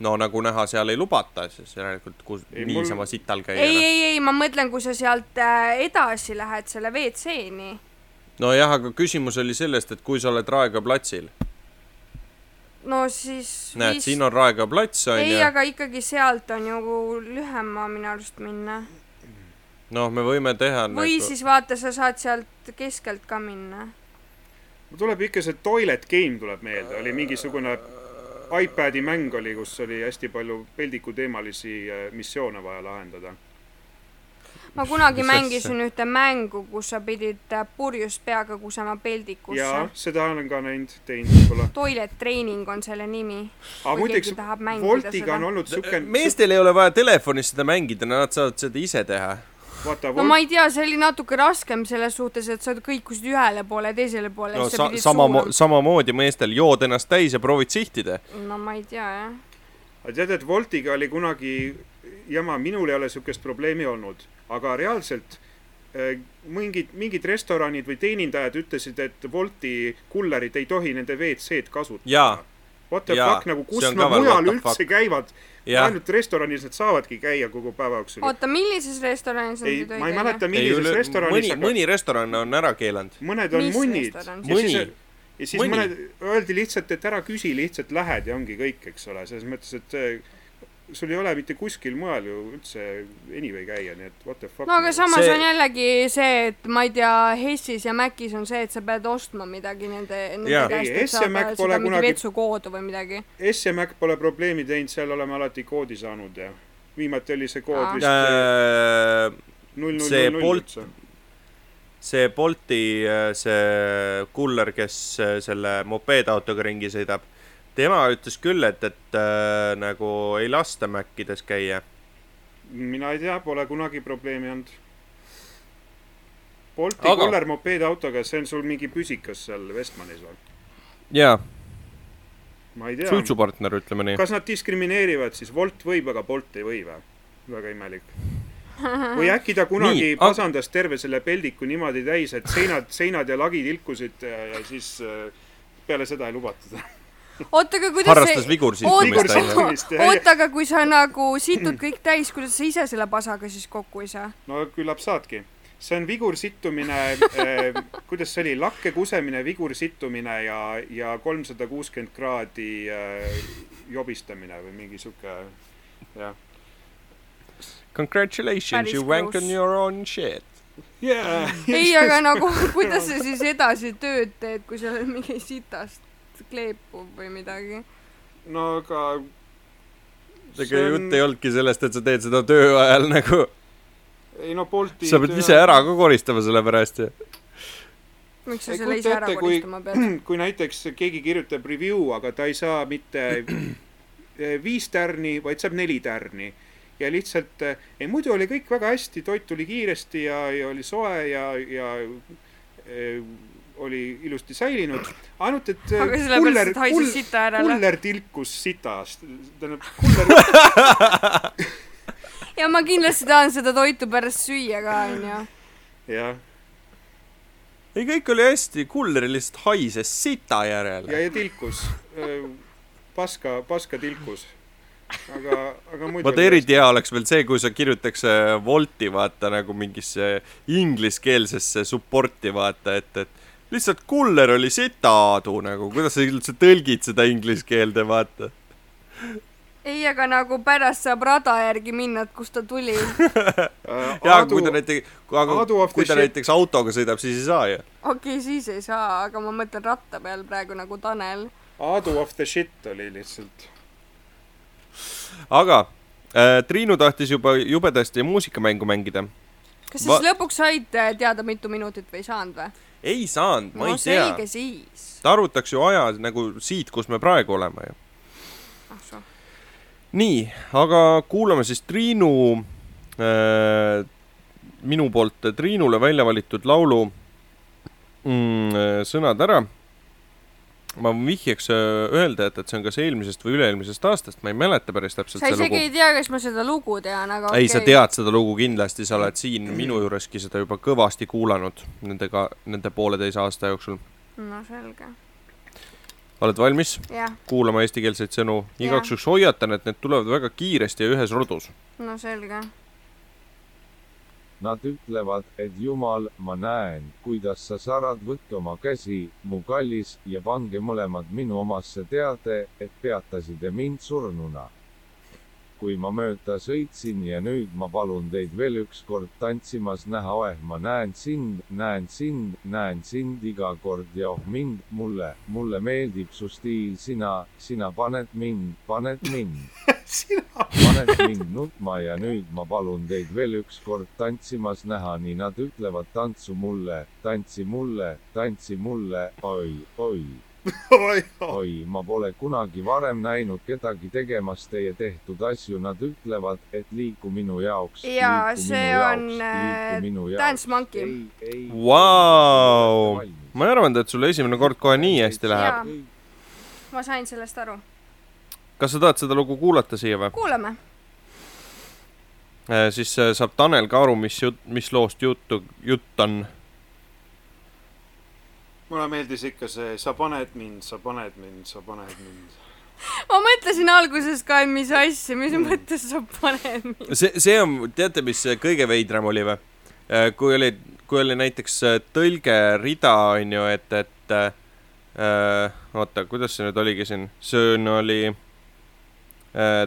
no nagu näha, seal ei lubata, siis järelikult kus Ei, mul- niisama sital käia. ei, ei, ei, ma mõtlen, kui sa sealt äh, edasi lähed selle WC-ni. nojah, aga küsimus oli sellest, et kui sa oled Raekoja platsil, no siis näed, siin on Raekoja plats ei, onju, aga ikkagi sealt on ju lühem maa minu arust minna. noh, me võime teha või nagu siis vaata, sa saad sealt keskelt ka minna. mul tuleb ikka see Toilet Game tuleb meelde, oli mingisugune iPadi mäng oli, kus oli hästi palju peldikuteemalisi äh, missioone vaja lahendada. ma kunagi Mis mängisin ühte mängu, kus sa pidid äh, purjus peaga kusema jaa peldikusse., seda olen ka näinud, teinud võib-olla. Toilet Training on selle nimi. aga muideks keegi tahab mängida Voltiga seda. on olnud siuke, meestel ei ole vaja telefonis seda mängida, nad saavad seda ise teha. No ma ei tea, see oli natuke raskem selles suhtes, et sa kõikusid ühele poole ja teisele poole no ja sa, sama, samamoodi meestel jood ennast täis ja proovid sihtida. no ma ei tea jah. aga tead, et Woltiga oli kunagi jama, minul ei ole siukest probleemi olnud, aga reaalselt äh, mingid, mingid restoranid või teenindajad ütlesid, et Wolti kullerid ei tohi nende WC-d kasutada. What the Jaa, fuck, nagu kus nad mujal üldse fuck. käivad, ainult restoranis nad saavadki käia kogu päeva jooksul. oota, millises restoranis nad ei, ei ma ei mäleta, millises restoranis, mõni, aga mõni restoran on ära keelanud. mõned on Mis munnid. Mõni. ja siis Mõni. mõned, öeldi lihtsalt, et ära küsi, lihtsalt lähed ja ongi kõik, eks ole, selles mõttes, et sul ei ole mitte kuskil mujal ju üldse anyway käia, nii et what the fuck. no aga samas See- on jällegi see, et ma ei tea, Hessis ja Macis on see, et sa pead ostma midagi nende, nende Jaa. käest, et ja Mac saada pole seda mingi kunagi- vetsukoodu või midagi. SMAC pole probleemi teinud, seal oleme alati koodi saanud ja viimati oli see kood Aa. vist äh, null null see null null Bolt- üldse. see Bolti äh, see kuller, kes äh, selle mopeedautoga ringi sõidab, tema ütles küll, et, et äh, nagu ei lasta Macides käia. mina ei tea, pole kunagi probleemi olnud. Bolti Aga- kuller mopeedautoga, see on sul mingi püsikas seal Westmanis või? jaa, ma ei tea. suitsupartner, ütleme nii. kas nad diskrimineerivad siis, Wolt võib, aga Bolt ei või või? väga imelik. või äkki ta kunagi Nii, nii, aga- pasandas terve selle peldiku niimoodi täis, et seinad, seinad ja lagid ilkusid ja, ja siis äh, peale seda ei lubatud. <laughs> oota, aga kuidas harrastas onju. Vigursitumist, jah, oota, aga kui sa nagu situd kõik täis, kuidas sa ise selle pasaga siis kokku ei saa? no küllap saadki. see on vigursittumine äh, <laughs> kuidas see oli, lakke kusemine, vigursittumine ja, ja kolmsada kuuskümmend kraadi äh, jobistamine või mingi sihuke, jah. Congratulations, you wank on your own shit. Yeah. ei, aga <laughs> nagu, kuidas sa siis edasi tööd teed, kui seal on mingi sitast kleepub või midagi? no aga ega jutt ei olnudki sellest, et sa teed seda töö ajal nagu, ei no Bolti sa pead ise ära ka koristama selle pärast ju. miks sa selle ise ära ette, kui- koristama pead? <clears throat> kui näiteks keegi kirjutab review, aga ta ei saa mitte <clears throat> eh, viis tärni, vaid saab neli tärni ja lihtsalt äh, ei muidu oli kõik väga hästi, toit tuli kiiresti ja, ja oli soe ja, ja äh, oli ilusti säilinud, ainult et äh, sita järele. kuller tilkus sitast, tähendab kuller, <laughs> ja ma kindlasti tahan seda toitu pärast süüa ka, onju. jah, ei, kõik oli hästi, kuller lihtsalt haises sita järele ja, ja tilkus, paska, paska tilkus. aga, aga muidu. vaata, eriti hea oleks veel see, kui sa kirjutaks äh, Wolti vaata nagu mingisse ingliskeelsesse support'i vaata, et, et lihtsalt kuller oli sitaadu nagu, kuidas sa üldse tõlgid seda inglise keelde, vaata. ei, aga nagu pärast saab rada järgi minna, et kust ta tuli. ja Aadu kui ta, näiteks, aga Aadu of kui ta näiteks autoga sõidab, siis ei saa ju. okei okay,, siis ei saa, aga ma mõtlen ratta peal praegu nagu Tanel. Aadu of the shit oli lihtsalt. aga äh, Triinu tahtis juba jubedasti muusikamängu mängida. kas sa Va- siis lõpuks said äh, teada, mitu minutit või ei saanud või? Ei saanud, ma no ei tea selge. siis. ta arvutaks ju aja nagu siit, kus me praegu oleme ju. ah nii, aga kuulame siis Triinu äh,, minu poolt Triinule välja valitud laulu mm, sõnad ära. Ma vihjaks äh, öelda, et, et see on kas eelmisest või üle-eelmisest aastast, ma ei mäleta päris täpselt sa isegi lugu ei. tea, kas ma seda lugu tean, aga ei, sa okei. tead seda lugu kindlasti, sa oled siin minu juureski seda juba kõvasti kuulanud nendega, nende pooleteise aasta jooksul. no selge. oled valmis jah, kuulama eestikeelseid sõnu? Igaks juhuks hoiatan, et need tulevad väga kiiresti ja ühes rodus. no selge. Nad ütlevad, et Jumal, ma näen, kuidas sa sarad võtta oma käsi, mu kallis, ja pange mõlemad minu omasse teade, et peatasite mind surnuna. Kui ma mööda sõitsin ja nüüd ma palun teid veel ükskord tantsimas näha, oeh, ma näen sind, näen sind, näen sind iga kord ja oh mind, mulle, mulle meeldib su stiil, sina, sina paned mind, paned mind. <laughs> <laughs> Paned mind nutma ja nüüd ma palun teid veel ükskord tantsimas näha, nii nad ütlevad tantsu mulle, tantsi mulle, tantsi mulle, oi, oi, oi, ma pole kunagi varem näinud kedagi tegemas teie tehtud asju, nad ütlevad, et liiku minu jaoks. Jaa, see on, äh, Dance Monkey. Vau, ma ei arvanud, et sul esimene kord kohe nii hästi läheb. Ma sain sellest aru. kas sa tahad seda lugu kuulata siia või? kuulame. siis äh, saab Tanel ka aru, mis jut-, mis loost juttu, jutt on. Mulle meeldis ikka see, sa paned mind, sa paned mind, sa paned mind. ma mõtlesin alguses ka, et mis asja, mis mõttes sa paned mind. see, see on, teate, mis kõige veidram oli või? kui oli, kui oli näiteks äh, tõlgerida, on ju, et, et äh, oota, kuidas see nüüd oligi siin, see on, oli äh,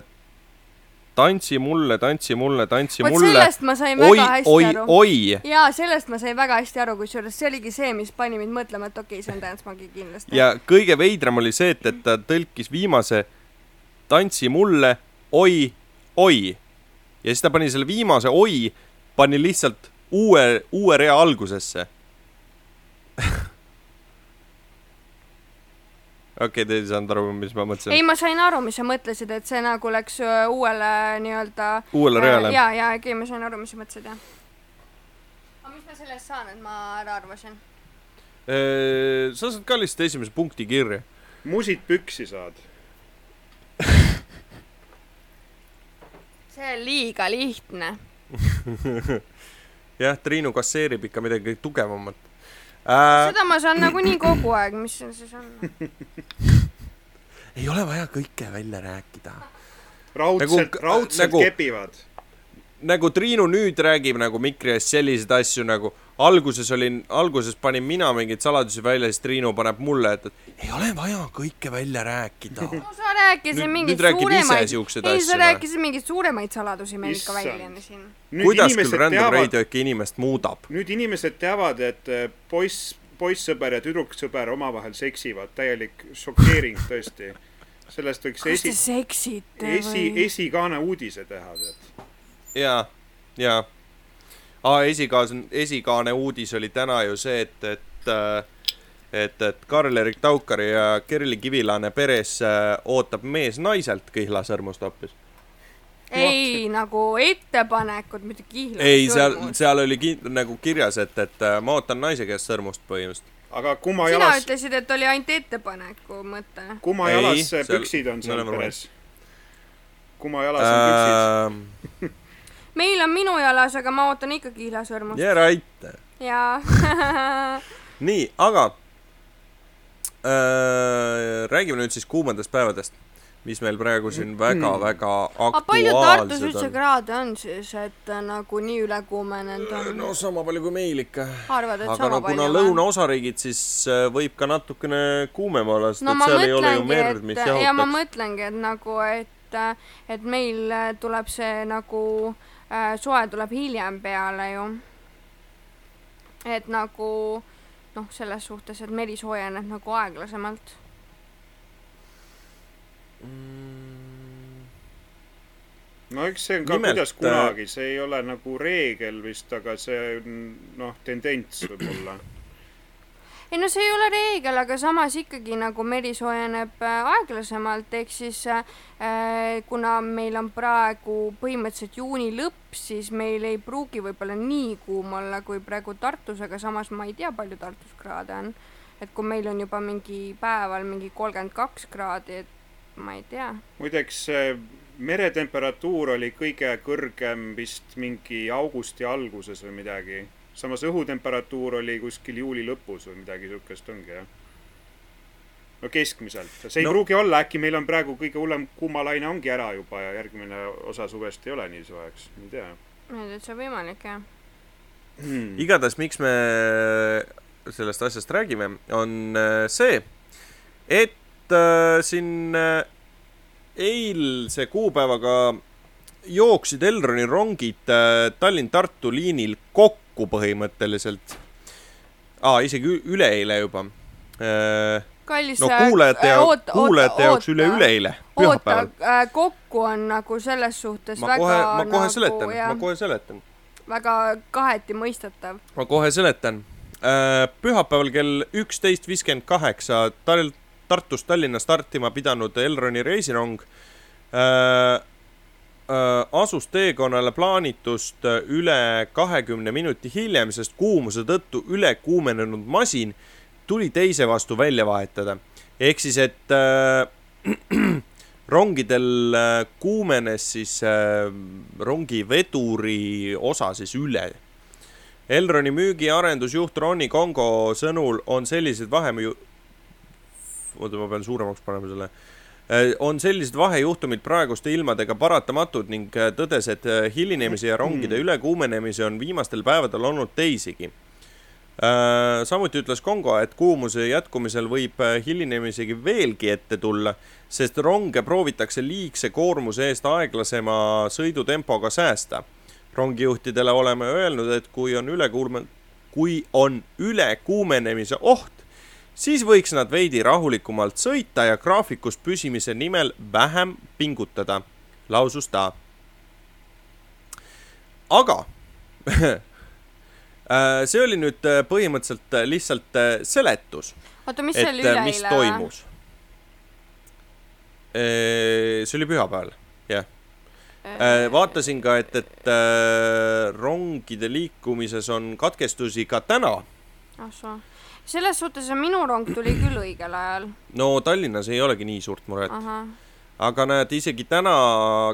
tantsi mulle, tantsi mulle, tantsi vot mulle. sellest ma sain oi väga, hästi oi, aru. oi. jaa, sellest ma sain väga hästi aru, kusjuures see oligi see, mis pani mind mõtlema, et okei okay,, see on Dance Monkey kindlasti. ja kõige veidram oli see, et, et ta tõlkis viimase tantsi mulle, oi, oi. ja siis ta pani selle viimase oi, pani lihtsalt uue, uue rea algusesse. <laughs> okei okay,, te ei saanud aru, mis ma mõtlesin ei,. ma sain aru, mis sa mõtlesid, et see nagu läks öö, uuele nii-öelda. uuele reale. ja, ja, okei, ma sain aru, mis sa mõtlesid, jah. aga mis ma sellest saan, et ma ära arvasin? sa saad ka lihtsalt esimese punkti kirja. musid püksi saad. <laughs> see on liiga lihtne. <laughs> jah, Triinu kasseerib ikka midagi tugevamat äh,. seda ma saan nagunii kogu aeg, mis see siis on? <laughs> ei ole vaja kõike välja rääkida raudselt Nagu- raudselt nagu... kepivad. Nagu Triinu nüüd räägib nagu mikri ees selliseid asju nagu alguses olin, alguses panin mina mingeid saladusi välja, siis Triinu paneb mulle, et, et ei ole vaja kõike välja rääkida. no sa rääkisid mingeid suuremaid, ei asju sa rääkisid mingeid suuremaid saladusi meil ikka välja siin. kuidas küll Random Radio ikka inimest muudab? nüüd inimesed teavad, et äh, poiss, poissõber ja tüdruksõber omavahel seksivad, täielik šokeering tõesti. sellest võiks esi, esi, esikaane uudise teha, tead. jaa, jaa. aa, esikaas-, esikaane uudis oli täna ju see, et, et äh, et, et Karl-Erik Taukari ja Kerli Kivilaane peres äh, ootab mees naiselt kõhlasõrmust hoopis. ei, nagu ettepanekud, mitte kihla. ei, seal, seal oli ki- nagu kirjas, et, et äh, ma ootan naise käest sõrmust põhimõtteliselt. aga kumma sina jalas, ütlesid, et oli ainult ettepaneku mõte. kumma Ei, jalas seal- püksid on seal peres? kumma jalas on püksid? <laughs> äh,. meil on minu jalas, aga ma ootan ikka kihlasõrmust. jää raita. jaa. <laughs> nii, aga äh, räägime nüüd siis kuumadest päevadest, mis meil praegu siin väga-väga aga palju Tartus aktuaalsed üldse on. kraade on siis, et äh, nagu nii üle kuumenenud on? no sama palju kui meil ikka. arvad, et aga sama no kuna palju lõunaosariigid, siis äh, võib ka natukene kuumem olla, sest no et seal ei ole ju merd, mis et ja ma jahutaks. mõtlengi, et nagu, et, et meil äh, tuleb see nagu äh, soe tuleb hiljem peale ju. et nagu noh, selles suhtes, et meri soojeneb nagu aeglasemalt. no eks see on ka Nimelt, kuidas kunagi, see ei ole nagu reegel vist, aga see on noh, tendents võib-olla. Ei no see ei ole reegel, aga samas ikkagi nagu meri soojeneb äh, aeglasemalt, ehk siis äh, kuna meil on praegu põhimõtteliselt juuni lõpp, siis meil ei pruugi võib-olla nii kuum olla kui praegu Tartus, aga samas ma ei tea, palju Tartus kraade on. et kui meil on juba mingi päeval mingi kolmkümmend kaks kraadi, et ma ei tea. muideks see meretemperatuur oli kõige kõrgem vist mingi augusti alguses või midagi. Samas õhutemperatuur oli kuskil juuli lõpus või midagi siukest ongi jah. no keskmiselt, see ei No- no. pruugi olla, äkki meil on praegu kõige hullem kuumalaine ongi ära juba ja järgmine osa suvest ei ole nii soojaks, ma ei tea täitsa võimalik jah. hmm.. igatahes, miks me sellest asjast räägime, on äh, see, et äh, siin äh, eilse kuupäevaga jooksid Elroni rongid äh, Tallinn-Tartu liinil kokku põhimõtteliselt. aa, isegi üleeile juba. kallis no äh, kuulajate äh, jaoks, oota, kuulajate jaoks üle-üleeile, pühapäeval., kokku on nagu selles suhtes ma väga kohe, ma kohe nagu, seletan, ma kohe seletan. väga kaheti mõistetav. ma kohe seletan. pühapäeval kell üksteist viiskümmend kaheksa Tartust Tallinna startima pidanud Elroni reisirong äh, äh, asus teekonnale plaanitust üle kahekümne minuti hiljem, sest kuumuse tõttu ülekuumenenud masin tuli teise vastu välja vahetada. ehk siis, et äh, <clears throat> rongidel äh, kuumenes siis äh, rongiveduri osa siis üle Elroni müügi- arendusjuht Ronni Kongo sõnul on sellised vahemju-, oota, ma pean suuremaks panema selle, on sellised vahejuhtumid praeguste ilmadega paratamatud ning äh, tõdes, et äh, hilinemisi ja rongide ülekuumenemisi on viimastel päevadel olnud teisigi. samuti ütles Kongo, et kuumuse jätkumisel võib äh, hilinemisegi veelgi ette tulla, sest ronge proovitakse liigse koormuse eest aeglasema sõidutempoga säästa rongijuhtidele oleme öelnud, et kui on ülekuume, kui on ülekuumenemise oht, siis võiks nad veidi rahulikumalt sõita ja graafikus püsimise nimel vähem pingutada, lausus ta. aga <laughs> äh, see oli nüüd äh, põhimõtteliselt äh, lihtsalt seletus, oota, mis see oli üleeile mis? toimus. see oli pühapäeval, jah. Äh, vaatasin ka, et, et rongide liikumises on katkestusi ka täna. ah soo. Selles suhtes, et minu rong tuli küll õigel ajal. no Tallinnas ei olegi nii suurt muret, aga näed, isegi täna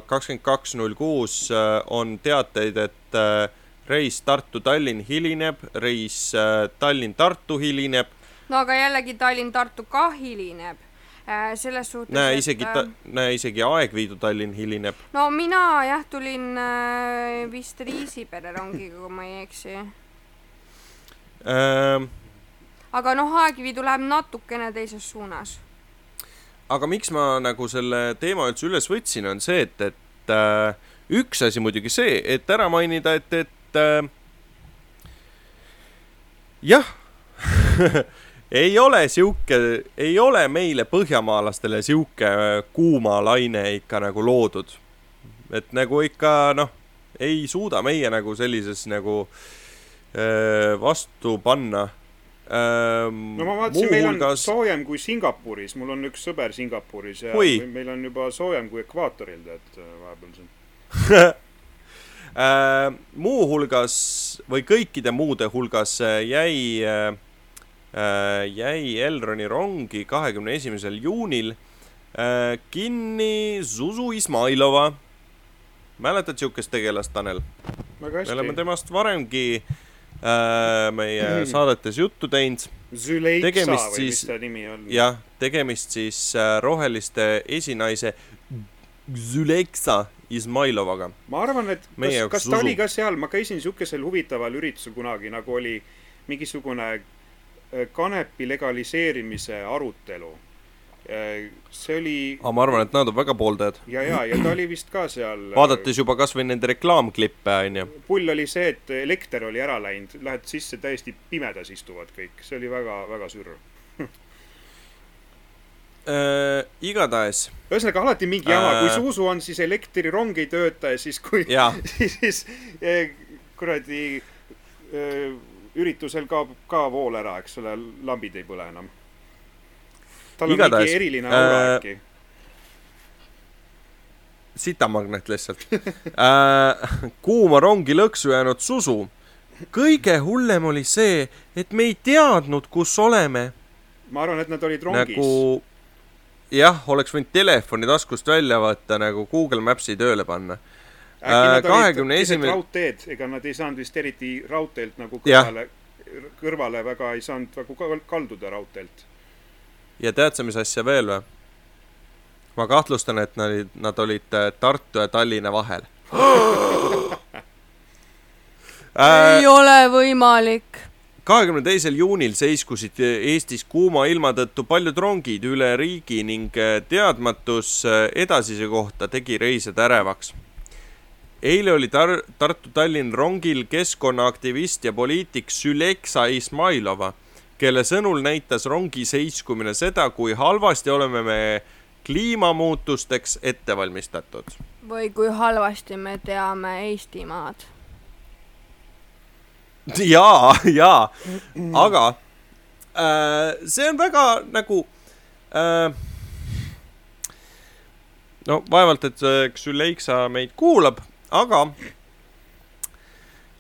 kakskümmend kaks null kuus äh, on teateid, et äh, reis Tartu-Tallinn hilineb, reis äh, Tallinn-Tartu hilineb. no aga jällegi Tallinn-Tartu ka hilineb. selles suhtes, näe, et isegi äh,, näe isegi Aegviidu Tallinn hilineb. no mina jah, tulin vist Riisipere rongiga, kui ma ei eksi. Ähm, aga noh, Aegviidu läheb natukene teises suunas. aga miks ma nagu selle teema üldse üles võtsin, on see, et, et äh, üks asi muidugi see, et ära mainida, et, et äh, jah <laughs> ei ole sihuke, ei ole meile põhjamaalastele sihuke äh, kuumalaine ikka nagu loodud. et nagu ikka noh, ei suuda meie nagu sellises nagu öö, vastu panna. No ma vaatasin, meil on soojem kui Singapuris, mul on üks sõber Singapuris ja Hui. me- meil on juba soojem kui ekvaatoril, tead, vahepeal siin. Äh, muuhulgas või kõikide muude hulgas äh, jäi, jäi Elroni rongi kahekümne esimesel juunil äh, kinni Zuzu Izmailova. mäletad siukest tegelast, Tanel? me oleme temast varemgi äh, meie saadetes juttu teinud. Tegemist siis- jah, tegemist siis äh, roheliste esinaise Züleksa Izmailovaga. ma arvan, et Meie kas, kas ta Zuzu. oli ka seal, ma käisin siukesel huvitaval üritusel kunagi, nagu oli mingisugune äh, kanepi legaliseerimise arutelu. See oli aga ma arvan, et nad on väga pooldajad. ja, ja, ja ta oli vist ka seal. vaadates juba kasvõi nende reklaamklippe, onju. pull oli see, et elekter oli ära läinud, lähed sisse, täiesti pimedas istuvad kõik, see oli väga-väga sürr. <laughs> Äh, igatahes, ühesõnaga alati mingi jama, kui Äh. Zuzu on, siis elektrirong ei tööta ja siis kui, <laughs> siis eh, kuradi eh, üritusel kaob ka vool ära, eks ole, lambid ei põle enam. Tal on mingi eriline aura äh, äkki. sitamagnet lihtsalt <laughs> äh,. kuuma rongi lõksu jäänud susu. kõige hullem oli see, et me ei teadnud, kus oleme. ma arvan, et nad olid rongis nagu jah, oleks võinud telefoni taskust välja võtta nagu Google Maps'i tööle panna. äh, 21 olid keset esimene- raudteed, ega nad ei saanud vist eriti raudteelt nagu kõrvale, kõrvale väga ei saanud nagu ka- kalduda raudteelt. Ja tead sa, mis asja veel või? ma kahtlustan, et nad olid, nad olid äh, Tartu ja Tallinna vahel <gasps> ei ole võimalik. kahekümne teisel juunil seiskusid Eestis kuuma ilma tõttu paljud rongid üle riigi ning äh, teadmatus äh, edasise kohta tegi reisijad ärevaks. eile oli Tar-, Tartu-Tallinn rongil keskkonnaaktivist ja poliitik Süleksa Izmailova, kelle sõnul näitas rongi seiskumine seda, kui halvasti oleme me kliimamuutusteks ette valmistatud. või kui halvasti me teame Eestimaad. jaa, jaa, aga äh, see on väga nagu äh,. no vaevalt, et Xyleiksa meid kuulab, aga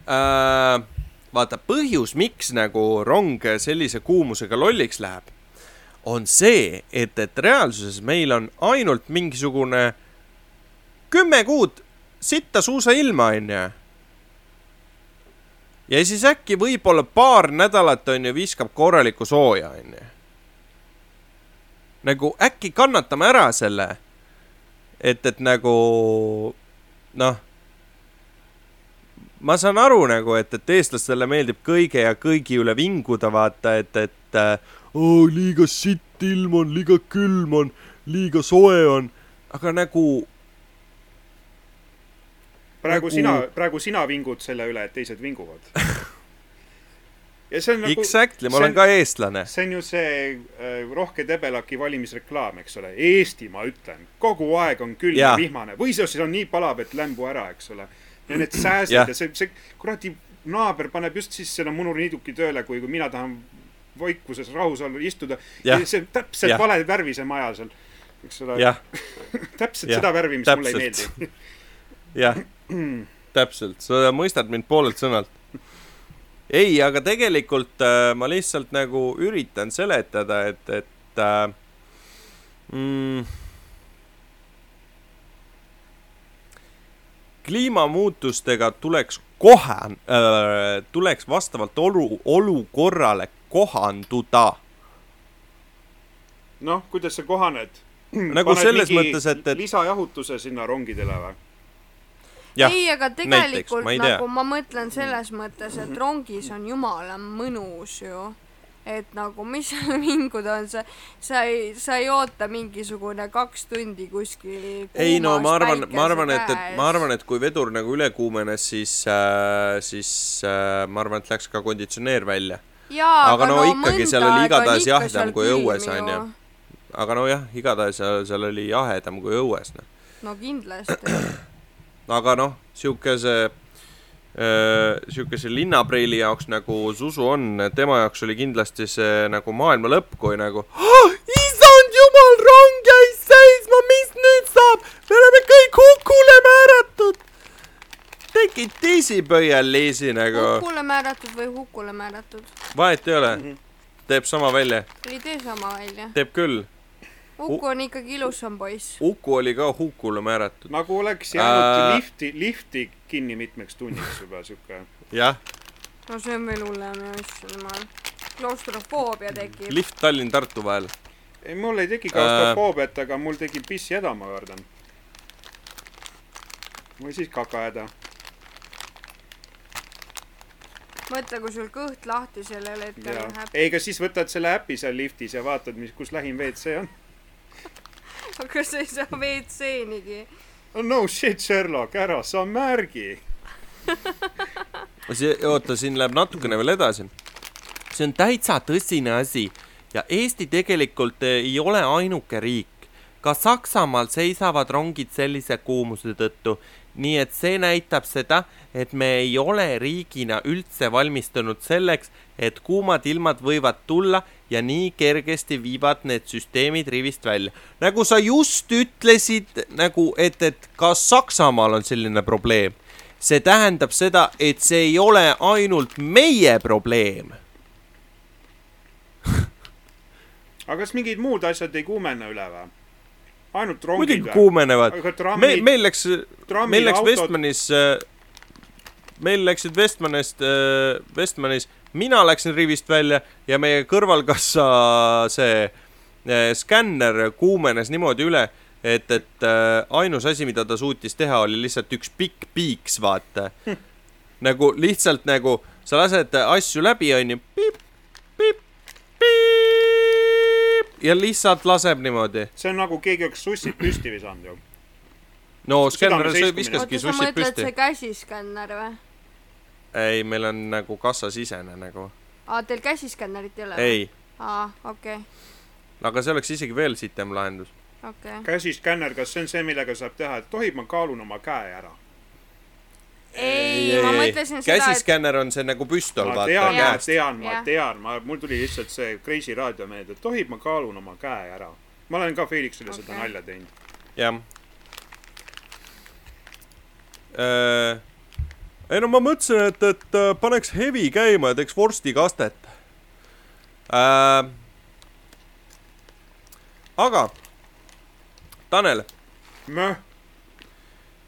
äh, vaata põhjus, miks nagu rong sellise kuumusega lolliks läheb, on see, et, et reaalsuses meil on ainult mingisugune kümme kuud sitta suusailma, onju ja siis äkki võib-olla paar nädalat onju viskab korralikku sooja onju. nagu äkki kannatame ära selle, et, et nagu noh, ma saan aru nagu, et, et eestlastele meeldib kõige ja kõigi üle vinguda, vaata, et, et äh, oo, liiga sitt ilm on, liiga külm on, liiga soe on, aga nagu praegu Nagu- sina, praegu sina vingud selle üle, et teised vinguvad. <laughs> ja see on nagu, exactly, ma olen on- ka eestlane. see on ju see äh, Rohke Debelaki valimisreklaam, eks ole. Eesti, ma ütlen, kogu aeg on külm ja vihmane või siis on nii palav, et lämbu ära, eks ole. Ja need säästid Jah. ja see, see kuradi naaber paneb just siis selle munurniiduki tööle, kui, kui mina tahan vaikuses rahus olla, istuda. Jah. see on täpselt Jah. vale värvi see maja seal, eks ole. <laughs> täpselt Jah, seda värvi, mis mulle ei täpselt. meeldi. <laughs> jah, täpselt, sa mõistad mind poolelt sõnalt. ei, aga tegelikult äh, ma lihtsalt nagu üritan seletada, et, et äh, mm, kliimamuutustega tuleks kohe äh,, tuleks vastavalt olu, olukorrale kohanduda. noh, kuidas sa kohaned? Nagu selles mõttes, et- et- lisajahutuse sinna rongidele või? Jah, ei, aga näiteks, tegelikult ma ei tea. nagu ma mõtlen selles mõttes, et rongis on jumala mõnus ju. Et nagu, mis <laughs> seal vinguda on, sa, sa ei, sa ei oota mingisugune kaks tundi kuskil ei no ma arvan, ma arvan, et, et ma arvan, et kui vedur nagu üle kuumenes, siis äh,, siis äh, ma arvan, et läks ka konditsioneer välja. aga no ikkagi seal oli igatahes jahdam kui õues, ju. onju. aga nojah, igatahes seal, seal oli jahedam kui õues, noh. no kindlasti. aga noh, siukese äh, siukese linnaprilli jaoks nagu Zuzu on, tema jaoks oli kindlasti see nagu maailma lõpp, kui nagu oh, issand jumal, rong jäi seisma, mis nüüd saab? me oleme kõik hukule määratud. reisipöialisi nagu, hukule määratud või hukule määratud. vahet ei ole, Mhm. teeb sama välja, ei tee sama välja. teeb küll. Uku on ikkagi ilusam poiss. Uku oli ka hukule määratud, nagu oleks jäänud Äh. lifti, lifti kinni mitmeks tunniks juba siuke. jah, no see on veel hullem ju, issand jumal. klaustrofoobia tekib. lift Tallinn-Tartu vahel. ei, mul ei Äh. teki klaustrofoobiat, aga mul tekib pissihäda, ma kardan. või siis kakahäda. mõtle, kui sul kõht lahti sellel hetkel läheb., ei, aga siis võtad selle äpi seal liftis ja vaatad, mis, kus lähim WC on. <laughs> aga sa ei saa WC-nigi. oh no shit, Sherlock, ära sa märgi. <laughs> see, oota, siin läheb natukene veel edasi. see on täitsa tõsine asi ja Eesti tegelikult eh, ei ole ainuke riik. ka Saksamaal seisavad rongid sellise kuumuse tõttu, nii et see näitab seda, et me ei ole riigina üldse valmistunud selleks, et kuumad ilmad võivad tulla ja nii kergesti viivad need süsteemid rivist välja. nagu sa just ütlesid, nagu et, et ka Saksamaal on selline probleem see tähendab seda, et see ei ole ainult meie probleem. <laughs> aga kas mingid muud asjad ei kuumene üle või? ainult rongid muidugi? kuumenevad. meil, meil läks, meil läks Westmanis, meil läksid Westmanist, Westmanis, mina läksin rivist välja ja meie kõrvalkassa see eh, skänner kuumenes niimoodi üle, et, et äh, ainus asi, mida ta suutis teha, oli lihtsalt üks pikk piiks, vaata. <laughs> nagu lihtsalt nagu sa lased asju läbi, onju, ja lihtsalt laseb niimoodi. see on nagu keegi oleks sussid püsti visanud ju. no skänner viskaski oota, sa sussid mõtled püsti see. käsiskänner või? ei, meil on nagu kassasisene nagu, aa, teil käsiskännerit ei ole? ei, aa, okei, aga see oleks isegi veel sitem lahendus. okei. käsiskänner, kas see on see, millega saab teha, et tohib, ma kaalun oma käe ära? ei, ma mõtlesin seda, et käsiskänner on see nagu püstol, ma vaata tean, ma Jaa. tean, ma tean, ma, mul tuli lihtsalt see Kreisi raadio meelde, et tohib, ma kaalun oma käe ära. ma olen ka Felixile seda Okei. nalja teinud. jah. Ei no ma mõtlesin, et, et äh, paneks hevi käima ja teeks vorstikastet äh,. aga, Tanel,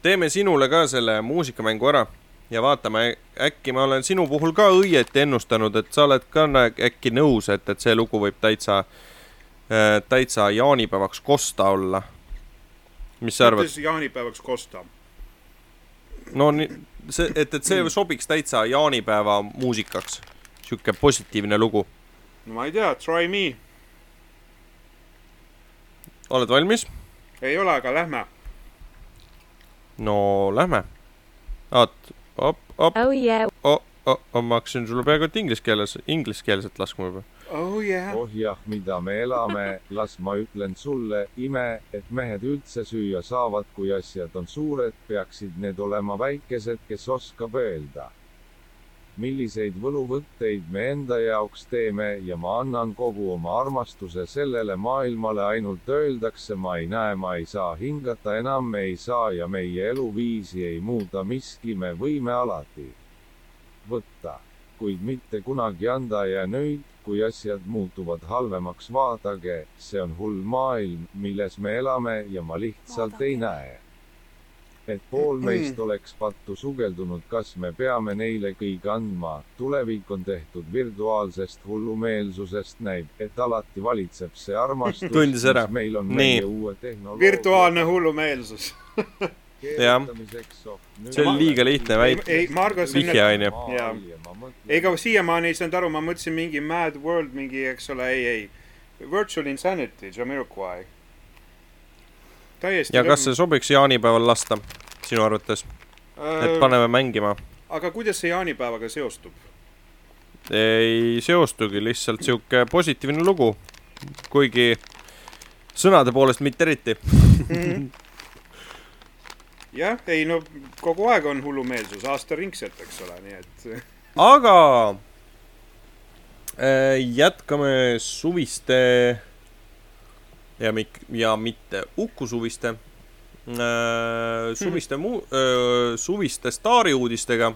teeme sinule ka selle muusikamängu ära ja vaatame, äkki ma olen sinu puhul ka õieti ennustanud, et sa oled ka äkki nõus, et, et see lugu võib täitsa, täitsa jaanipäevaks kosta olla. mis sa arvad? jaanipäevaks Costa. No nii, see, et, et see sobiks täitsa jaanipäeva muusikaks. sihuke positiivne lugu. no ma ei tea, try me. oled valmis? ei ole, aga lähme. no lähme. oot, op, op, Oh yeah. op, op, ma hakkasin sulle peaaegu et inglise keeles, ingliskeelset laskma juba. Oh yeah. oh jah, mida me elame, las ma ütlen sulle, ime, et mehed üldse süüa saavad, kui asjad on suured, peaksid need olema väikesed, kes oskab öelda. milliseid võluvõtteid me enda jaoks teeme ja ma annan kogu oma armastuse sellele maailmale, ainult öeldakse, ma ei näe, ma ei saa hingata, enam me ei saa ja meie eluviisi ei muuda miski, me võime alati võtta, kuid mitte kunagi anda ja nüüd, kui asjad muutuvad halvemaks, vaadake, see on hull maailm, milles me elame ja ma lihtsalt ei näe. et pool meist oleks pattu sugeldunud, kas me peame neile kõik andma, tulevik on tehtud virtuaalsest hullumeelsusest, näib, et alati valitseb see armastus, <laughs> Tundis ära. meil on Nii. meie uue tehnoloogia virtuaalne hullumeelsus. <laughs> nüüd- see oli liiga lihtne väit- ei, vihje on, onju. On. ega siiamaani ei saanud aru, ma mõtlesin mingi Mad World, mingi, eks ole, ei, ei. Virtual Insanity, Jamiroquai. ja kas see sobiks jaanipäeval lasta, sinu arvates, et paneme mängima? aga kuidas see jaanipäevaga seostub? ei seostugi, lihtsalt sihuke positiivne lugu. kuigi sõnade poolest mitte eriti. jah, ei no kogu aeg on hullumeelsus, aastaringselt, eks ole, nii et <laughs> aga äh, jätkame suviste ja mik-, ja mitte Uku suviste äh, suviste mu- äh,, suviste staariuudistega.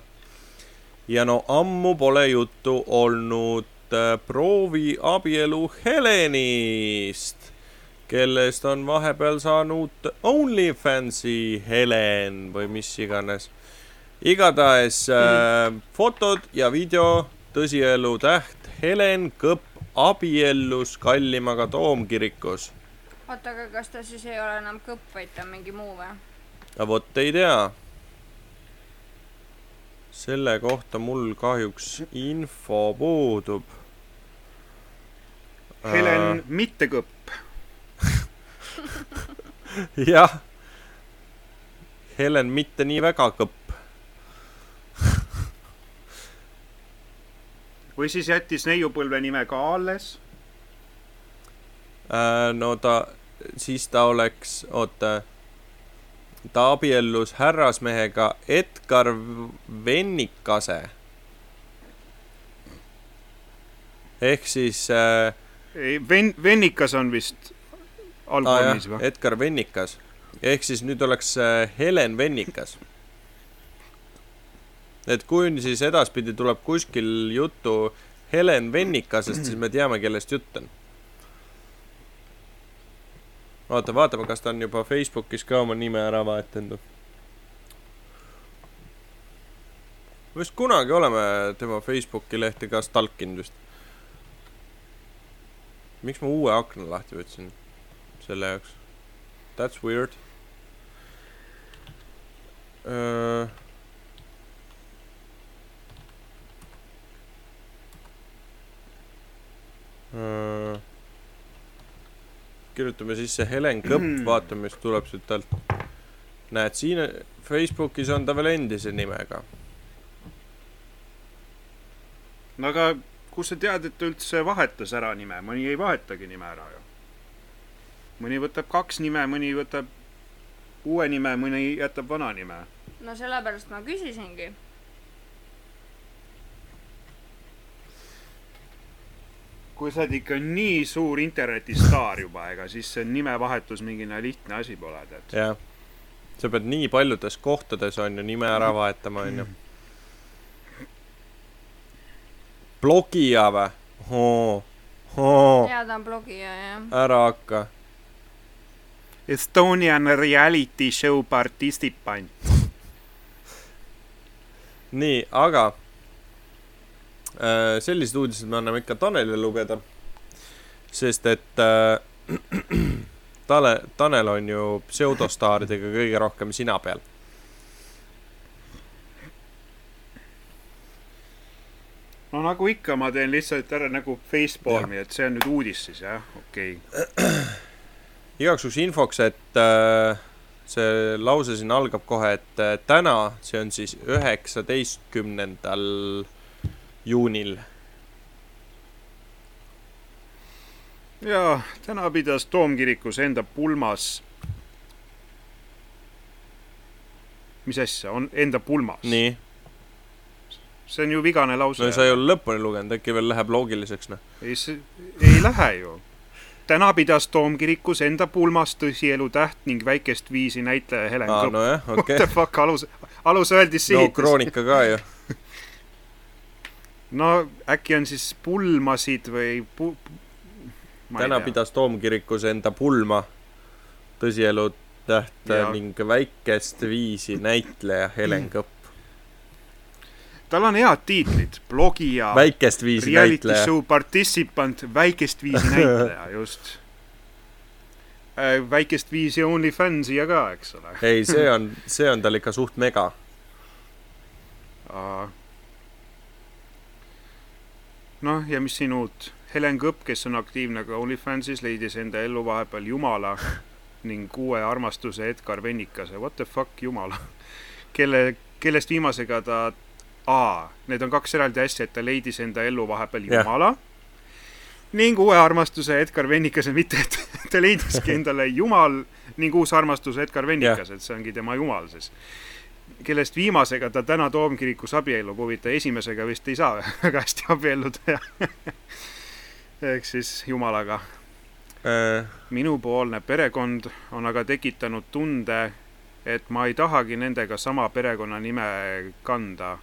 ja no ammu pole juttu olnud äh, proovi abielu Helenist, kellest on vahepeal saanud OnlyFansi Helen või mis iganes. igatahes äh, fotod ja video tõsielu täht Helen Kõpp abiellus kallimaga toomkirikus oota, aga kas ta siis ei ole enam kõpp, vaid ta on mingi muu või? aga vot ei tea. selle kohta mul kahjuks info puudub. Helen mitte kõpp. <laughs> jah. Helen mitte nii väga kõpp. <laughs> või siis jättis neiupõlve nime ka alles. Äh, no ta, siis ta oleks, oota, ta abiellus härrasmehega Edgar Vennikase. ehk siis äh, ei, Ven-, Vennikas on vist albumis jah, või? Edgar Vennikas. ehk siis nüüd oleks äh, Helen Vennikas. et kui nüüd siis edaspidi tuleb kuskil juttu Helen Vennikasest, siis me teame, kellest jutt on. oota, vaatame, kas ta on juba Facebookis ka oma nime ära vahetanud. vist kunagi oleme tema Facebooki lehte ka stalkinud vist. miks ma uue akna lahti võtsin? Selle jaoks. That's weird uh,. Uh, kirjutame sisse Helen Kõpp, vaatame, mis tuleb siit alt. näed, siin Facebookis on ta veel endise nimega. no aga kust sa tead, et ta üldse vahetas ära nime, mõni ei vahetagi nime ära ju. Mõni võtab kaks nime, mõni võtab uue nime, mõni jätab vana nime. no sellepärast ma küsisingi. kui sa oled ikka nii suur internetistaar juba, ega siis see nimevahetus mingine lihtne asi pole, tead. jah. sa pead nii paljudes kohtades on ju nime ära vahetama, on ju. blogija või? jaa, ta on blogija, jah. ära hakka. Estonian reality show participant. nii, aga äh, sellised uudised me anname ikka Tanelile lugeda. sest et äh, <clears throat> Tale, Tanel on ju pseudostaaridega kõige rohkem sina peal. no nagu ikka, ma teen lihtsalt ära nagu facepalmi, et see on nüüd uudis siis jah, okei okay. <clears throat> igaks juhuks infoks, et äh, see lause siin algab kohe, et äh, täna, see on siis üheksateistkümnendal juunil. ja täna pidas Toomkirikus enda pulmas. mis asja, on enda pulmas? nii, see on ju vigane lause no sa ei ole lõpuni lugenud, äkki veel läheb loogiliseks, noh. ei, see ei lähe ju. Täna pidas Toomkirikus enda pulmas tõsielu täht ning väikest viisi näitleja Helen Kõpp. nojah, What okei the. fuck, alus, alus öeldi no siit. kroonika ka ju. <laughs> no äkki on siis pulmasid või pu-. täna pidas Toomkirikus enda pulma tõsielu täht ning väikest viisi näitleja Helen Kõpp. Tal on head tiitlid, blogija, väikest viisi reality näitleja. show participant, väikest viisi <laughs> näitleja, just. väikest viisi OnlyFansiga ka, eks ole. ei, see <laughs> on, see on tal ikka suht mega. noh, ja mis siin uut? Helen Kõpp, kes on aktiivne ka OnlyFansis, leidis enda ellu vahepeal Jumala <laughs> ning uue armastuse Edgar Vennikase, what the fuck Jumala, kelle, kellest viimasega ta, aa, need on kaks eraldi asja, et ta leidis enda ellu vahepeal. Jumala. Ning uue armastuse Edgar Vennikase, mitte et <laughs> ta leidiski endale Jumal ning uus armastus Edgar Vennikas, et see ongi tema Jumal siis. Kellest viimasega ta täna Toomkirikus abiellub, huvitav, esimesega vist ei saa <laughs> väga hästi abielluda ja <laughs> ehk siis Jumalaga. äh, minupoolne perekond on aga tekitanud tunde, et ma ei tahagi nendega sama perekonnanime kanda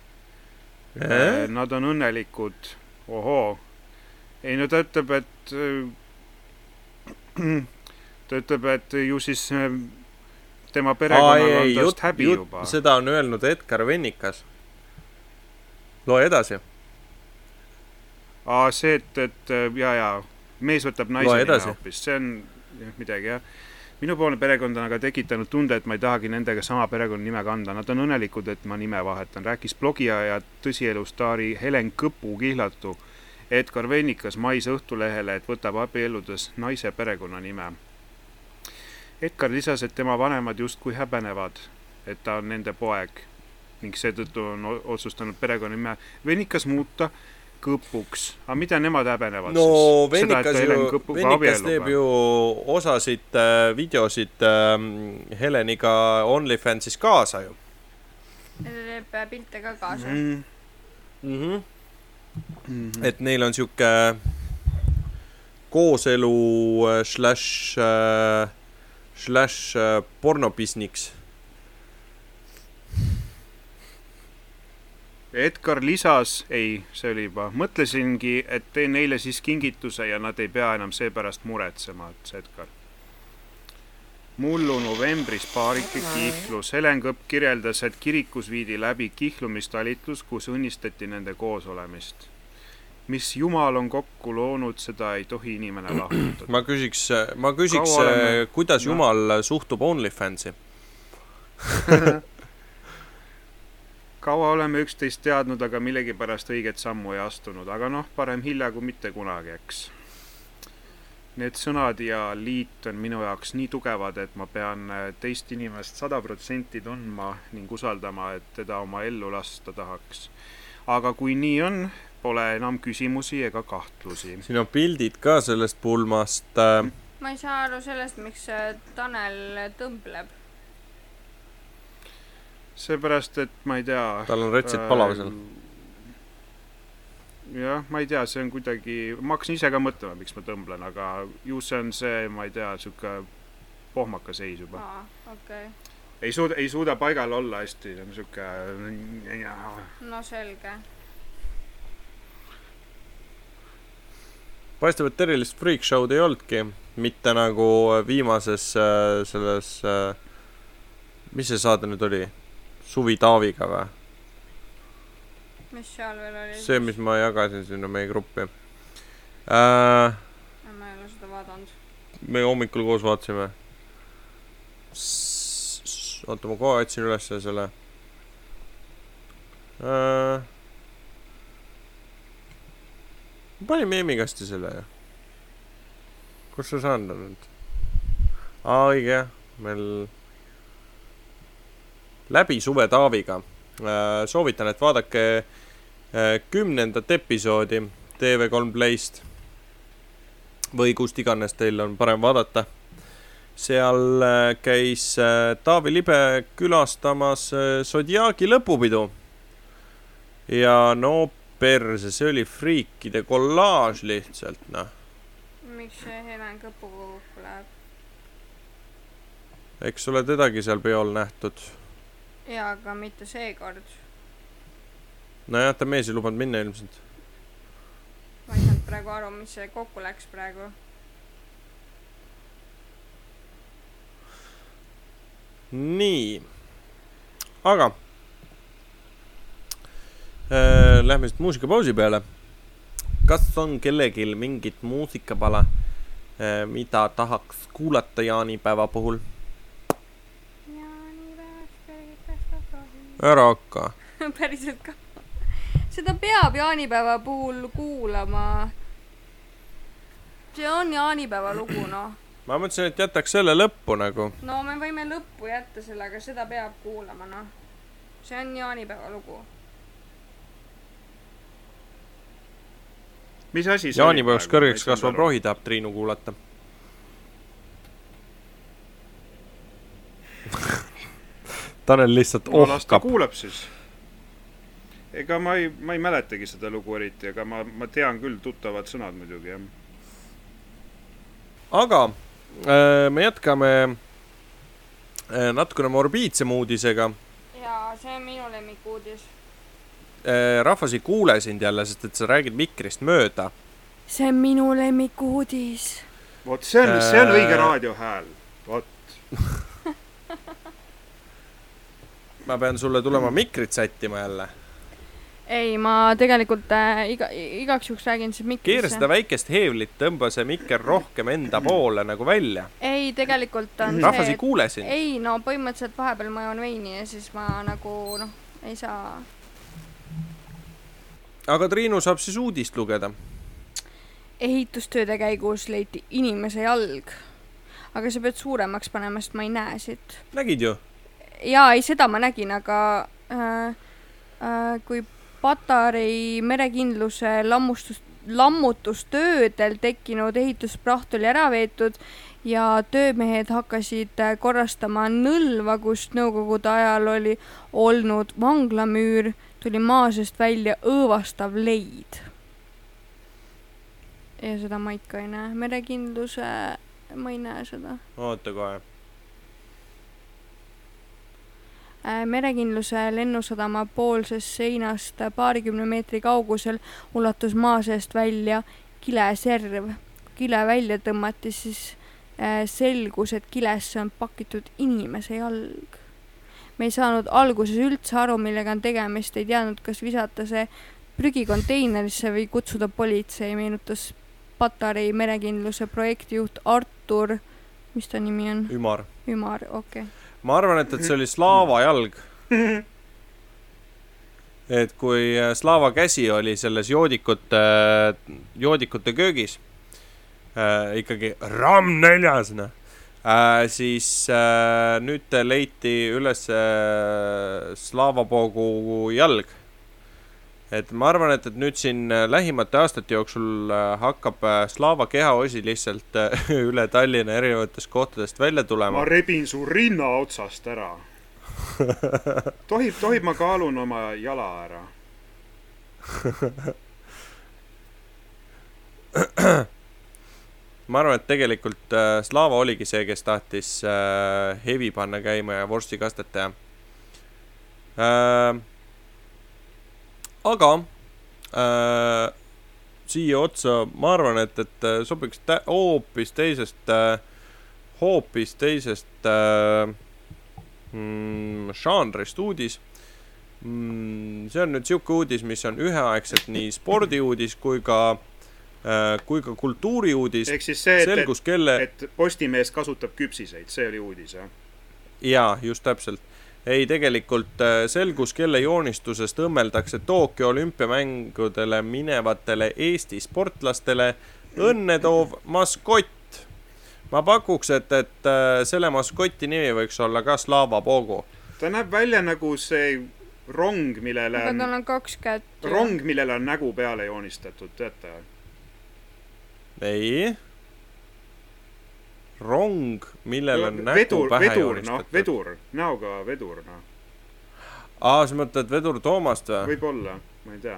Nad on õnnelikud, ohoo. ei no ta ütleb, et <clears throat> ta ütleb, et ju siis äh, tema perekonnal on tast häbi jutt, juba. seda on öelnud Edgar Vennikas. loe edasi. aa, see, et, et äh, ja, ja mees võtab naise hoopis, see on midagi jah. Minupoolne perekond on aga tekitanud tunde, et ma ei tahagi nendega sama perekonnanime kanda, nad on õnnelikud, et ma nime vahetan, rääkis blogija ja tõsielustaari Helen Kõpu kihlatu Edgar Vennikas mais Õhtulehele, et võtab abielludes naise perekonnanime. Edgar lisas, et tema vanemad justkui häbenevad, et ta on nende poeg ning seetõttu on otsustanud perekonnanime Vennikas muuta Kõpuks, aga mida nemad häbenevad no siis? Vennikas ju, Vennikas teeb ju osasid äh, videosid äh, Heleniga OnlyFansis kaasa ju teeb äh, pilte ka kaasa. mm.. mm. -hmm. Mm. et neil on sihuke kooselu äh, slaš äh,, slaš äh, pornobisniks. Edgar lisas, ei, see oli juba, mõtlesingi, et teen neile siis kingituse ja nad ei pea enam seepärast muretsema, ütles Edgar. mullu novembris paarike kihlus, Helen Kõpp kirjeldas, et kirikus viidi läbi kihlumistalitlus, kus õnnistati nende koosolemist. mis jumal on kokku loonud, seda ei tohi inimene <clears throat> lahutada. ma küsiks, ma küsiks kuidas noh. jumal suhtub OnlyFansi. <laughs> kaua oleme üksteist teadnud, aga millegipärast õiget sammu ei astunud, aga noh, parem hilja kui mitte kunagi, eks. Need sõnad ja liit on minu jaoks nii tugevad, et ma pean äh, teist inimest sada protsenti tundma ning usaldama, et teda oma ellu lasta tahaks. aga kui nii on, pole enam küsimusi ega kahtlusi. siin on pildid ka sellest pulmast äh,. ma ei saa aru sellest, miks äh, Tanel tõmbleb. seepärast, et ma ei tea. tal on retsid palav seal. jah, ma ei tea, see on kuidagi, ma hakkasin ise ka mõtlema, miks ma tõmblen, aga ju see on see, ma ei tea, sihuke pohmaka seis juba. aa, okei okay., ei suuda, ei suuda paigal olla hästi, on sihuke. no selge. paistab, et erilist freak show'd ei olnudki, mitte nagu viimases äh, selles äh,, mis see saade nüüd oli, Suvi Taaviga või? mis seal veel oli? see, mis ma jagasin sinna meie gruppi äh,. ma ei ole seda vaadanud. me hommikul koos vaatasime. oota, ma kohe otsin üles selle äh,. ma panin meemikasti selle ju. kus see saanud on nüüd? aa, õige jah, meil läbi suve Taaviga äh,. soovitan, et vaadake äh, kümnendat episoodi TV3 Playst või kust iganes teil on parem vaadata. seal äh, käis Taavi Libe külastamas Zodiaagi lõpupidu. ja no perse, see oli friikide kollaaž lihtsalt noh. miks see Helen Kõpuga kokku läheb? eks ole tedagi seal peol nähtud. jaa, aga mitte seekord. nojah, ta mees ei lubanud minna ilmselt. ma ei saanud praegu aru, mis see kokku läks praegu. nii, aga äh, lähme siit muusikapausi peale. kas on kellelgi mingit muusikapala äh,, mida tahaks kuulata jaanipäeva puhul? Ära hakka. <laughs> päriselt ka. seda peab jaanipäeva puhul kuulama. see on jaanipäeva lugu, noh. ma mõtlesin, et jätaks selle lõppu nagu. no me võime lõppu jätta selle, aga seda peab kuulama, noh. see on jaanipäeva lugu. mis asi see jaanipäevaks kõrgeks aru. rohi tahab Triinu kuulata. <laughs> Tanel lihtsalt no las ta ohkab. kuulab siis. ega ma ei, ma ei mäletagi seda lugu eriti, aga ma, ma tean küll tuttavad sõnad muidugi jah. aga äh, me jätkame äh, natukene morbiidsema uudisega jaa, see on minu lemmikuudis. äh,. rahvas ei kuule sind jälle, sest et sa räägid mikrist mööda. see on minu lemmikuudis. vot see on, see on Äh. õige raadiohääl. vot, <laughs> ma pean sulle tulema mikrit sättima jälle. ei, ma tegelikult äh, iga, igaks juhuks räägin siis keera mikrisse seda. väikest heevlit, tõmba see mikker rohkem enda poole nagu välja. ei, tegelikult on rahvas see ei, kuule sind. ei no põhimõtteliselt vahepeal ma joon veini ja siis ma nagu noh, ei saa. aga Triinu saab siis uudist lugeda. ehitustööde käigus leiti inimese jalg. aga sa pead suuremaks panema, sest ma ei näe siit. nägid ju? jaa, ei seda ma nägin, aga äh, äh, kui Patarei merekindluse lammustus, lammutustöödel tekkinud ehituspraht oli ära veetud ja töömehed hakkasid äh, korrastama nõlva, kust nõukogude ajal oli olnud vanglamüür, tuli maa seest välja õõvastav leid. ja seda ma ikka ei näe, merekindluse, ma ei näe seda oota kohe. Äh, merekindluse lennusadama poolsest seinast paarikümne meetri kaugusel ulatus maa seest välja kileserv. kui kile välja tõmmati, siis äh, selgus, et kilesse on pakitud inimese jalg. me ei saanud alguses üldse aru, millega on tegemist, ei teadnud, kas visata see prügikonteinerisse või kutsuda politsei, meenutas Patarei merekindluse projektijuht Artur, mis ta nimi on, ümar. Ümar, okei okay.. Ma arvan, et, et see oli Slava jalg. et kui äh, Slava käsi oli selles joodikute, joodikute köögis äh, ikkagi ramm neljas, noh äh,, siis äh, nüüd leiti üles äh, Slava Pogu jalg. Et ma arvan, et, et nüüd siin äh, lähimate aastate jooksul äh, hakkab äh, Slava kehaosi lihtsalt <laughs> üle Tallinna erinevatest kohtadest välja tulema ma. rebin su rinna otsast ära. <laughs> tohib, tohib, ma kaalun oma jala ära. <clears throat> ma arvan, et tegelikult Slava oligi see, kes tahtis hevi panna käima ja vorstikastet teha. Aga äh, siia otsa ma arvan, et, et äh, sobiks hoopis teisest äh,, hoopis teisest äh, mm, žanrist uudis mm,. see on nüüd sihuke uudis, mis on üheaegselt nii spordiuudis kui ka äh,, kui ka kultuuriuudis. ehk siis see, et, kelle, et Postimees kasutab küpsiseid, see oli uudis, jah? jaa, just täpselt. ei, tegelikult äh, selgus, kelle joonistusest õmmeldakse Tokyo olümpiamängudele minevatele Eesti sportlastele õnne toov maskott. ma pakuks, et, et äh, selle maskoti nimi võiks olla ka Slava Pogo. ta näeb välja nagu see rong, millele aga on, tal on kaks kätt. rong, millele on nägu peale joonistatud, teate? ei. rong, millel on nägu vedur, pähe vedur, noh, joonistatud. vedur, näoga vedur, noh, aa, sa mõtled Vedur Toomast või? võib-olla, ma ei tea.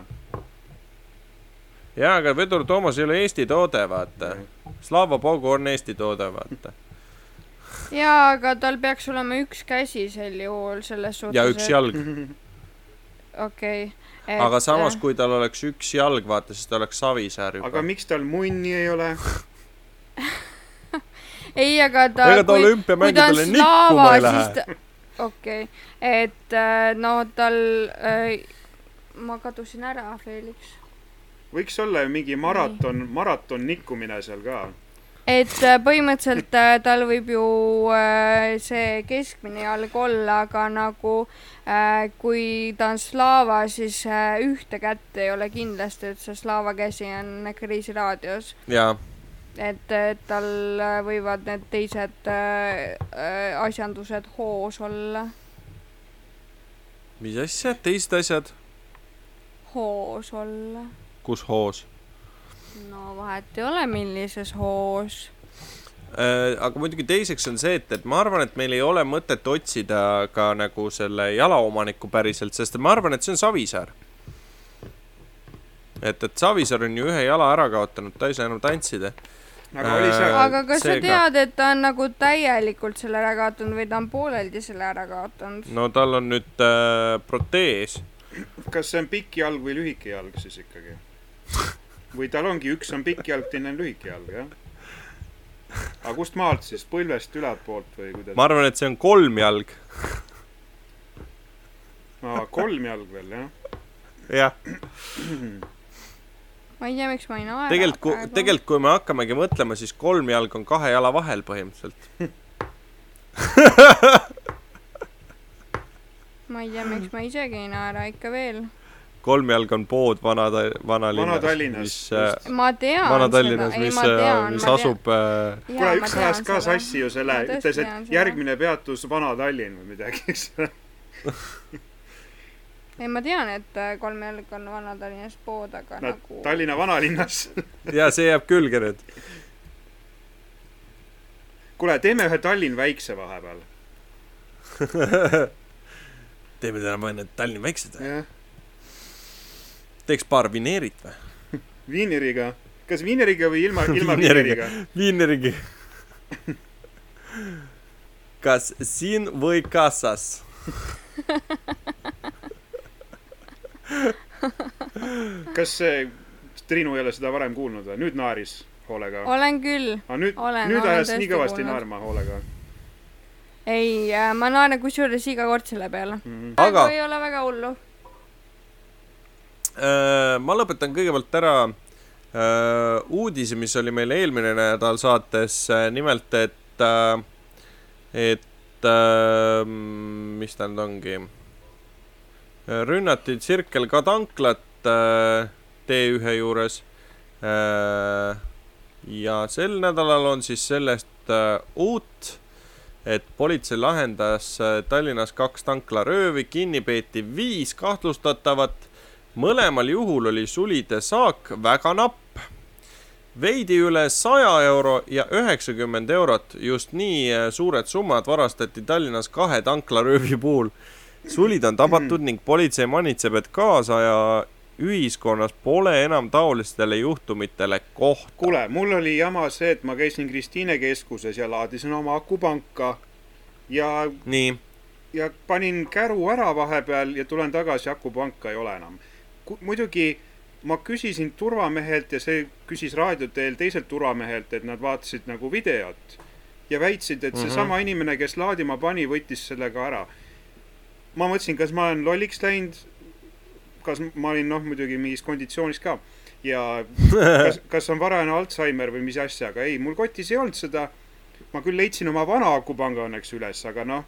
jaa, aga Vedur Toomas ei ole Eesti toode, vaata. Slava Pogo on Eesti toode, vaata. <laughs> jaa, aga tal peaks olema üks käsi sel juhul selles suhtes. ja üks. jalg. <laughs> okei. aga samas, kui tal oleks üks jalg, vaata, siis ta oleks Savisaar juba aga. miks tal munni ei ole? <laughs> ei, aga ta. ega ta olümpiamängudele nikkuma ei lähe. okei, et äh, no tal äh,, ma kadusin ära, Felix. võiks olla ju mingi maraton, maraton nikkumine seal ka. et äh, põhimõtteliselt äh, tal võib ju äh, see keskmine jalg olla, aga nagu kui ta on slaava, siis ühte kätt ei ole kindlasti, et see slaava käsi on kriisiraadios. jaa, et, et tal äh, võivad need teised äh, äh, asjandused hoos olla. mis asja, teised asjad? hoos olla. kus hoos? no vahet ei ole, millises hoos. Äh, aga muidugi teiseks on see, et, et ma arvan, et meil ei ole mõtet otsida ka nagu selle jalaomanikku päriselt, sest ma arvan, et see on Savisaar. et, et Savisaar on ju ühe jala ära kaotanud, ta ei saa enam tantsida. Aga oli see aga kas seega- sa tead, et ta on nagu täielikult selle ära kaotanud või ta on pooleldi selle ära kaotanud? no tal on nüüd äh, protees. kas see on pikk jalg või lühike jalg siis ikkagi? või tal ongi, üks on pikk jalg, teine on lühike jalg, jah? aga kust maalt siis, põlvest ülaltpoolt või kuidas? ma arvan, et see on kolmjalg. aa, kolm jalg veel, jah? jah, <clears throat> ma ei tea, miks ma ei naera tegelikult, tegelikult kui me hakkamegi mõtlema, siis kolmjalg on kahe jala vahel põhimõtteliselt. <laughs> ma ei tea, miks ma isegi ei naera ikka veel. kolmjalg on pood vana, vanalinnas. Vana-Tallinnas, mis äh, just. ma tean Vana-Tallinnas, ei mis ma, tean, mis ma tean. asub äh, kuule, üks ajas ka sassi ju selle ütles, et järgmine peatus Vana-Tallinn või midagi, eks ole. <laughs> ei, ma tean, et äh, kolmjalg on Vana-Tallinnas pood, aga no nagu Tallinna vanalinnas. <laughs> ja see jääb külge nüüd. kuule, teeme ühe Tallinn väikse vahepeal. <laughs> teeme täna mõned Tallinna väiksed või? teeks paar vineerit või? <laughs> viineriga. kas viineriga või ilma, ilma viineriga? viineriga. kas siin või kassas? <laughs> kas see, Triinu ei ole seda varem kuulnud või? nüüd naeris hoolega. olen küll. aga nüüd, nüüd ajas nii kõvasti kuulnud. naerma hoolega ei, ma naeran kusjuures iga kord selle peale. mm. -hmm. Aga- ei ole väga hullu. Äh, ma lõpetan kõigepealt ära äh, uudise, mis oli meil eelmine nädal saates, nimelt et äh,, et äh, mis ta nüüd ongi, rünnati Circle K tanklat äh, T1 juures äh,. ja sel nädalal on siis sellest äh, uut, et politsei lahendas äh, Tallinnas kaks tanklaröövi, kinni peeti viis kahtlustatavat mõlemal juhul oli sulide saak väga napp. veidi üle saja euro ja üheksakümmend eurot, just nii suured summad varastati Tallinnas kahe tanklaröövi puhul. Sulid on tabatud ning politsei manitseb, et kaasaja ühiskonnas pole enam taolistele juhtumitele kohta. kuule, mul oli jama see, et ma käisin Kristiine keskuses ja laadisin oma akupanka ja, nii, ja panin käru ära vahepeal ja tulen tagasi, akupanka ei ole enam. muidugi ma küsisin turvamehelt ja see küsis raadio teel teiselt turvamehelt, et nad vaatasid nagu videot ja väitsid, et seesama mm -hmm. inimene, kes laadima pani, võttis selle ka ära. Ma mõtlesin, kas ma olen lolliks läinud, kas ma olin noh, muidugi mingis konditsioonis ka ja kas, <laughs> kas on varajane Alžeimer või mis asja, aga ei, mul kotis ei olnud seda. ma küll leidsin oma vana akupanga õnneks üles, aga noh,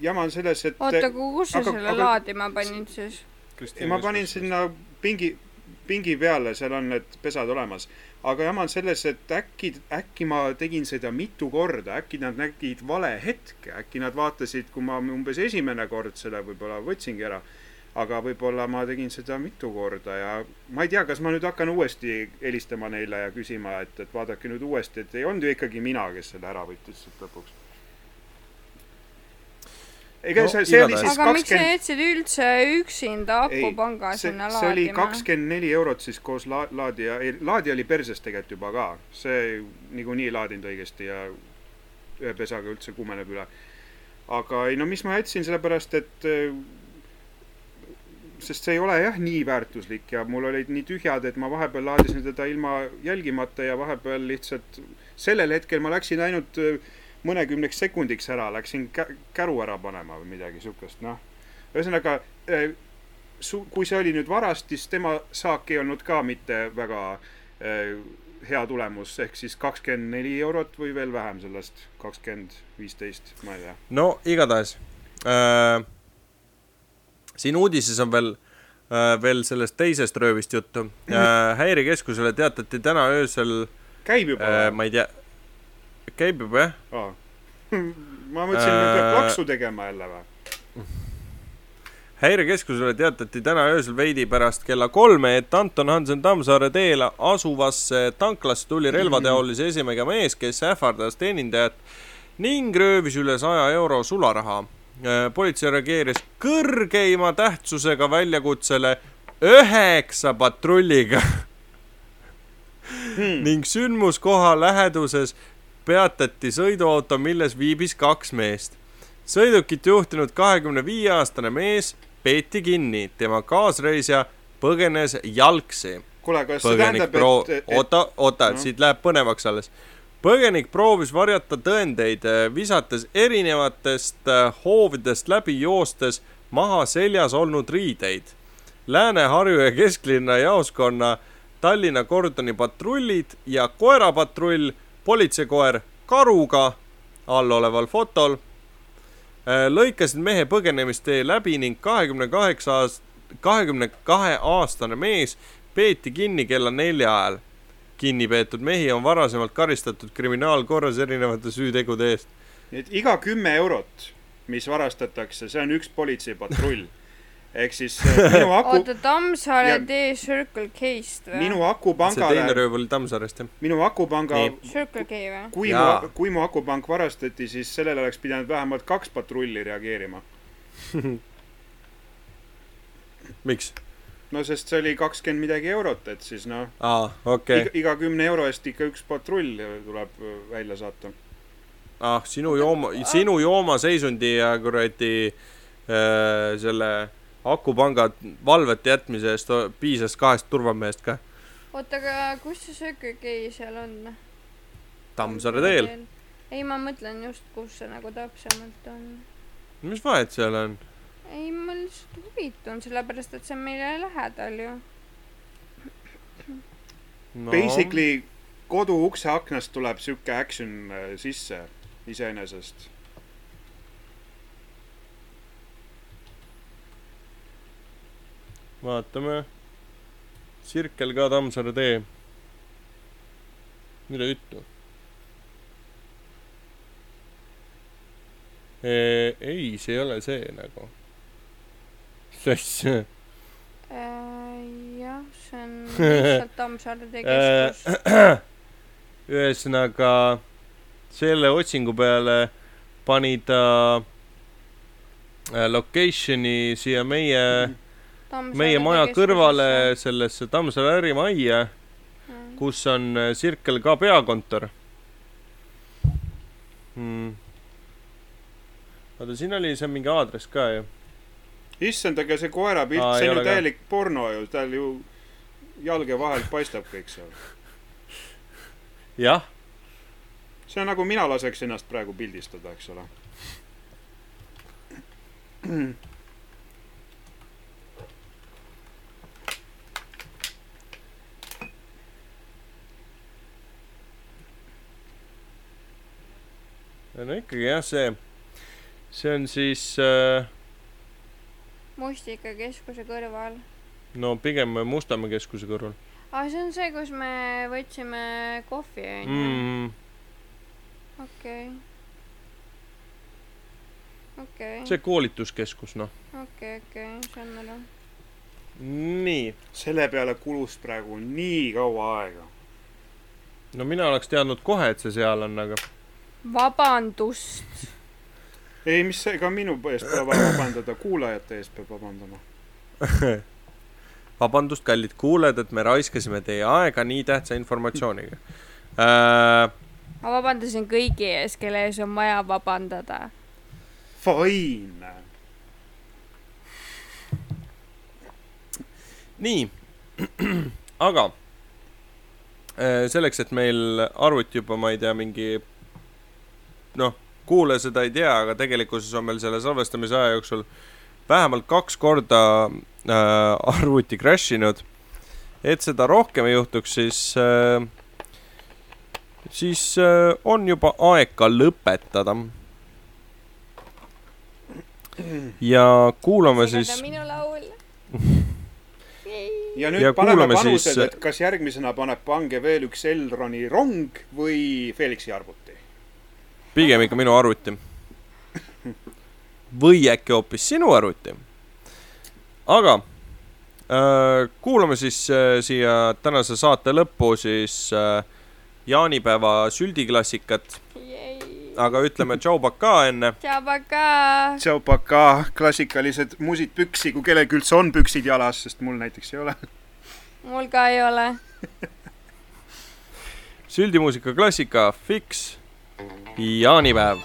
jama on selles, et oota, aga kus sa aga- selle aga- laadima panid siis? ma panin sinna pingi, pingi peale, seal on need pesad olemas. Aga jama on selles, et äkki, äkki ma tegin seda mitu korda, äkki nad nägid vale hetke, äkki nad vaatasid, kui ma umbes esimene kord selle võib-olla võtsingi ära. aga võib-olla ma tegin seda mitu korda ja ma ei tea, kas ma nüüd hakkan uuesti helistama neile ja küsima, et, et vaadake nüüd uuesti, et ei olnud ju ikkagi mina, kes selle ära võttis lõpuks. Ega No see, see oli siis aga miks sa jätsid üldse üksinda akupanga sinna see oli laadima? kakskümmend neli eurot siis koos la-, laadija, ei laadija oli perses tegelikult juba ka, see niikuinii ei laadinud õigesti ja ühe pesaga üldse kumeneb üle. aga ei no mis ma jätsin, sellepärast et äh, sest see ei ole jah nii väärtuslik ja mul olid nii tühjad, et ma vahepeal laadisin teda ilma jälgimata ja vahepeal lihtsalt sellel hetkel ma läksin ainult äh, mõnekümneks sekundiks ära, läksin kä- käru ära panema või midagi siukest, noh. ühesõnaga äh, su-, kui see oli nüüd varast, siis tema saak ei olnud ka mitte väga äh, hea tulemus, ehk siis kakskümmend neli eurot või veel vähem sellest, kakskümmend viisteist, ma ei tea. no igatahes äh,. siin uudises on veel äh,, veel sellest teisest röövist juttu äh. <clears throat> häirekeskusele teatati täna öösel käib juba äh,, ma ei tea, käib juba jah? aa. <laughs> ma mõtlesin, et peab Äh, plaksu tegema jälle või? häirekeskusele teatati täna öösel veidi pärast kella kolme, et Anton Hansen Tammsaare teel asuvasse tanklasse tuli relvateolise esimega mees, kes ähvardas teenindajat ning röövis üle saja euro sularaha. politsei reageeris kõrgeima tähtsusega väljakutsele üheksa patrulliga. <laughs> ning sündmuskoha läheduses peatati sõiduauto, milles viibis kaks meest. sõidukit juhtinud kahekümne viie aastane mees peeti kinni, tema kaasreisija põgenes jalgsi. kuule, kas see põgenik tähendab, pro- et, et, oota, oota, noh. et siit läheb põnevaks alles. põgenik proovis varjata tõendeid, visates erinevatest äh, hoovidest läbi joostes maha seljas olnud riideid. Lääne-Harju ja kesklinna jaoskonna Tallinna kordoni patrullid ja koerapatrull, politseikoer karuga alloleval fotol äh, lõikasid mehe põgenemistee läbi ning kahekümne kaheksa aast-, kahekümne kahe aastane mees peeti kinni kella nelja ajal. kinni peetud mehi on varasemalt karistatud kriminaalkorras erinevate süütegude eest. et iga kümme eurot, mis varastatakse, see on üks politseipatrull. Ehk siis äh, minu <laughs> aku, oota, Tammsaare Ja- tee Circle K-st või? minu see teine akupangale, rööv oli Tammsaarest jah. minu akupanga. Circle K või? kui Jaa. mu, kui mu akupank varastati, siis sellele oleks pidanud vähemalt kaks patrulli reageerima. <laughs> miks? no sest see oli kakskümmend midagi eurot, et siis noh, aa, okei iga, iga kümne euro eest ikka üks patrull tuleb äh, välja saata. ah, sinu jooma, sinu joomaseisundi ja kuradi äh, selle akupanga valvete jätmise eest piisas kahest turvamehest ka. oota, aga kus see K seal on? Tammsaare teel.. ei, ma mõtlen just, kus see nagu täpsemalt on. mis vahet seal on? ei, ma lihtsalt huvitun, sellepärast et see on meile lähedal ju. no, Basically kodu ukse aknast tuleb sihuke action äh, sisse iseenesest. vaatame. Sirkel ka Tammsaare tee. mida juttu? ei, see ei ole see nagu. mis asja? Äh, jah, see on <laughs> lihtsalt Tammsaare tee keskus. <clears throat> ühesõnaga selle otsingu peale pani ta äh, location'i siia meie, meie maja kõrvale sellesse Tammsaare ärimajja, kus on äh, Circle K peakontor hmm.. oota, siin oli see mingi aadress ka ju. issand, aga see koerapilt, Aa, see on ju ka. täielik porno ju, tal ju jalge vahelt paistab kõik seal. jah, see on nagu mina laseks ennast praegu pildistada, eks ole. No ikkagi jah, see, see on siis äh, mustikakeskuse kõrval. no pigem Mustamäe keskuse kõrval aa, see on see, kus me võtsime kohvi, onju. mm,. okei. okei, see koolituskeskus, noh. okei, okei, saan aru. nii, selle peale kulus praegu nii kaua aega. no mina oleks teadnud kohe, et see seal on, aga vabandust. ei, mis, ega minu eest pole vaja vabandada, kuulajate eest peab vabandama. <laughs> vabandust, kallid kuulajad, et me raiskasime teie aega nii tähtsa informatsiooniga äh,. ma vabandasin kõigi ees, kelle ees on vaja vabandada. Fine. nii, <clears throat> aga äh, selleks, et meil arvuti juba, ma ei tea, mingi noh, kuulaja seda ei tea, aga tegelikkuses on meil selle salvestamise aja jooksul vähemalt kaks korda äh, arvuti crash inud. et seda rohkem ei juhtuks, siis äh,, siis äh, on juba aeg ka lõpetada. ja kuulame siis minu laul. <laughs> ja nüüd Ja paneme panused siis- et kas järgmisena paneb pange veel üks Elroni rong või Felixi arvuti. Pigem ikka minu arvuti. või äkki hoopis sinu arvuti. aga äh, kuulame siis äh, siia tänase saate lõppu siis äh, jaanipäeva süldiklassikat, aga ütleme tšau-pakaa enne. tšabaka. Tšaupaka, klassikalised musid püksi, kui kellelgi üldse on püksid jalas, sest mul näiteks ei ole. mul ka ei ole. süldimuusika klassika Fix, Yonibav.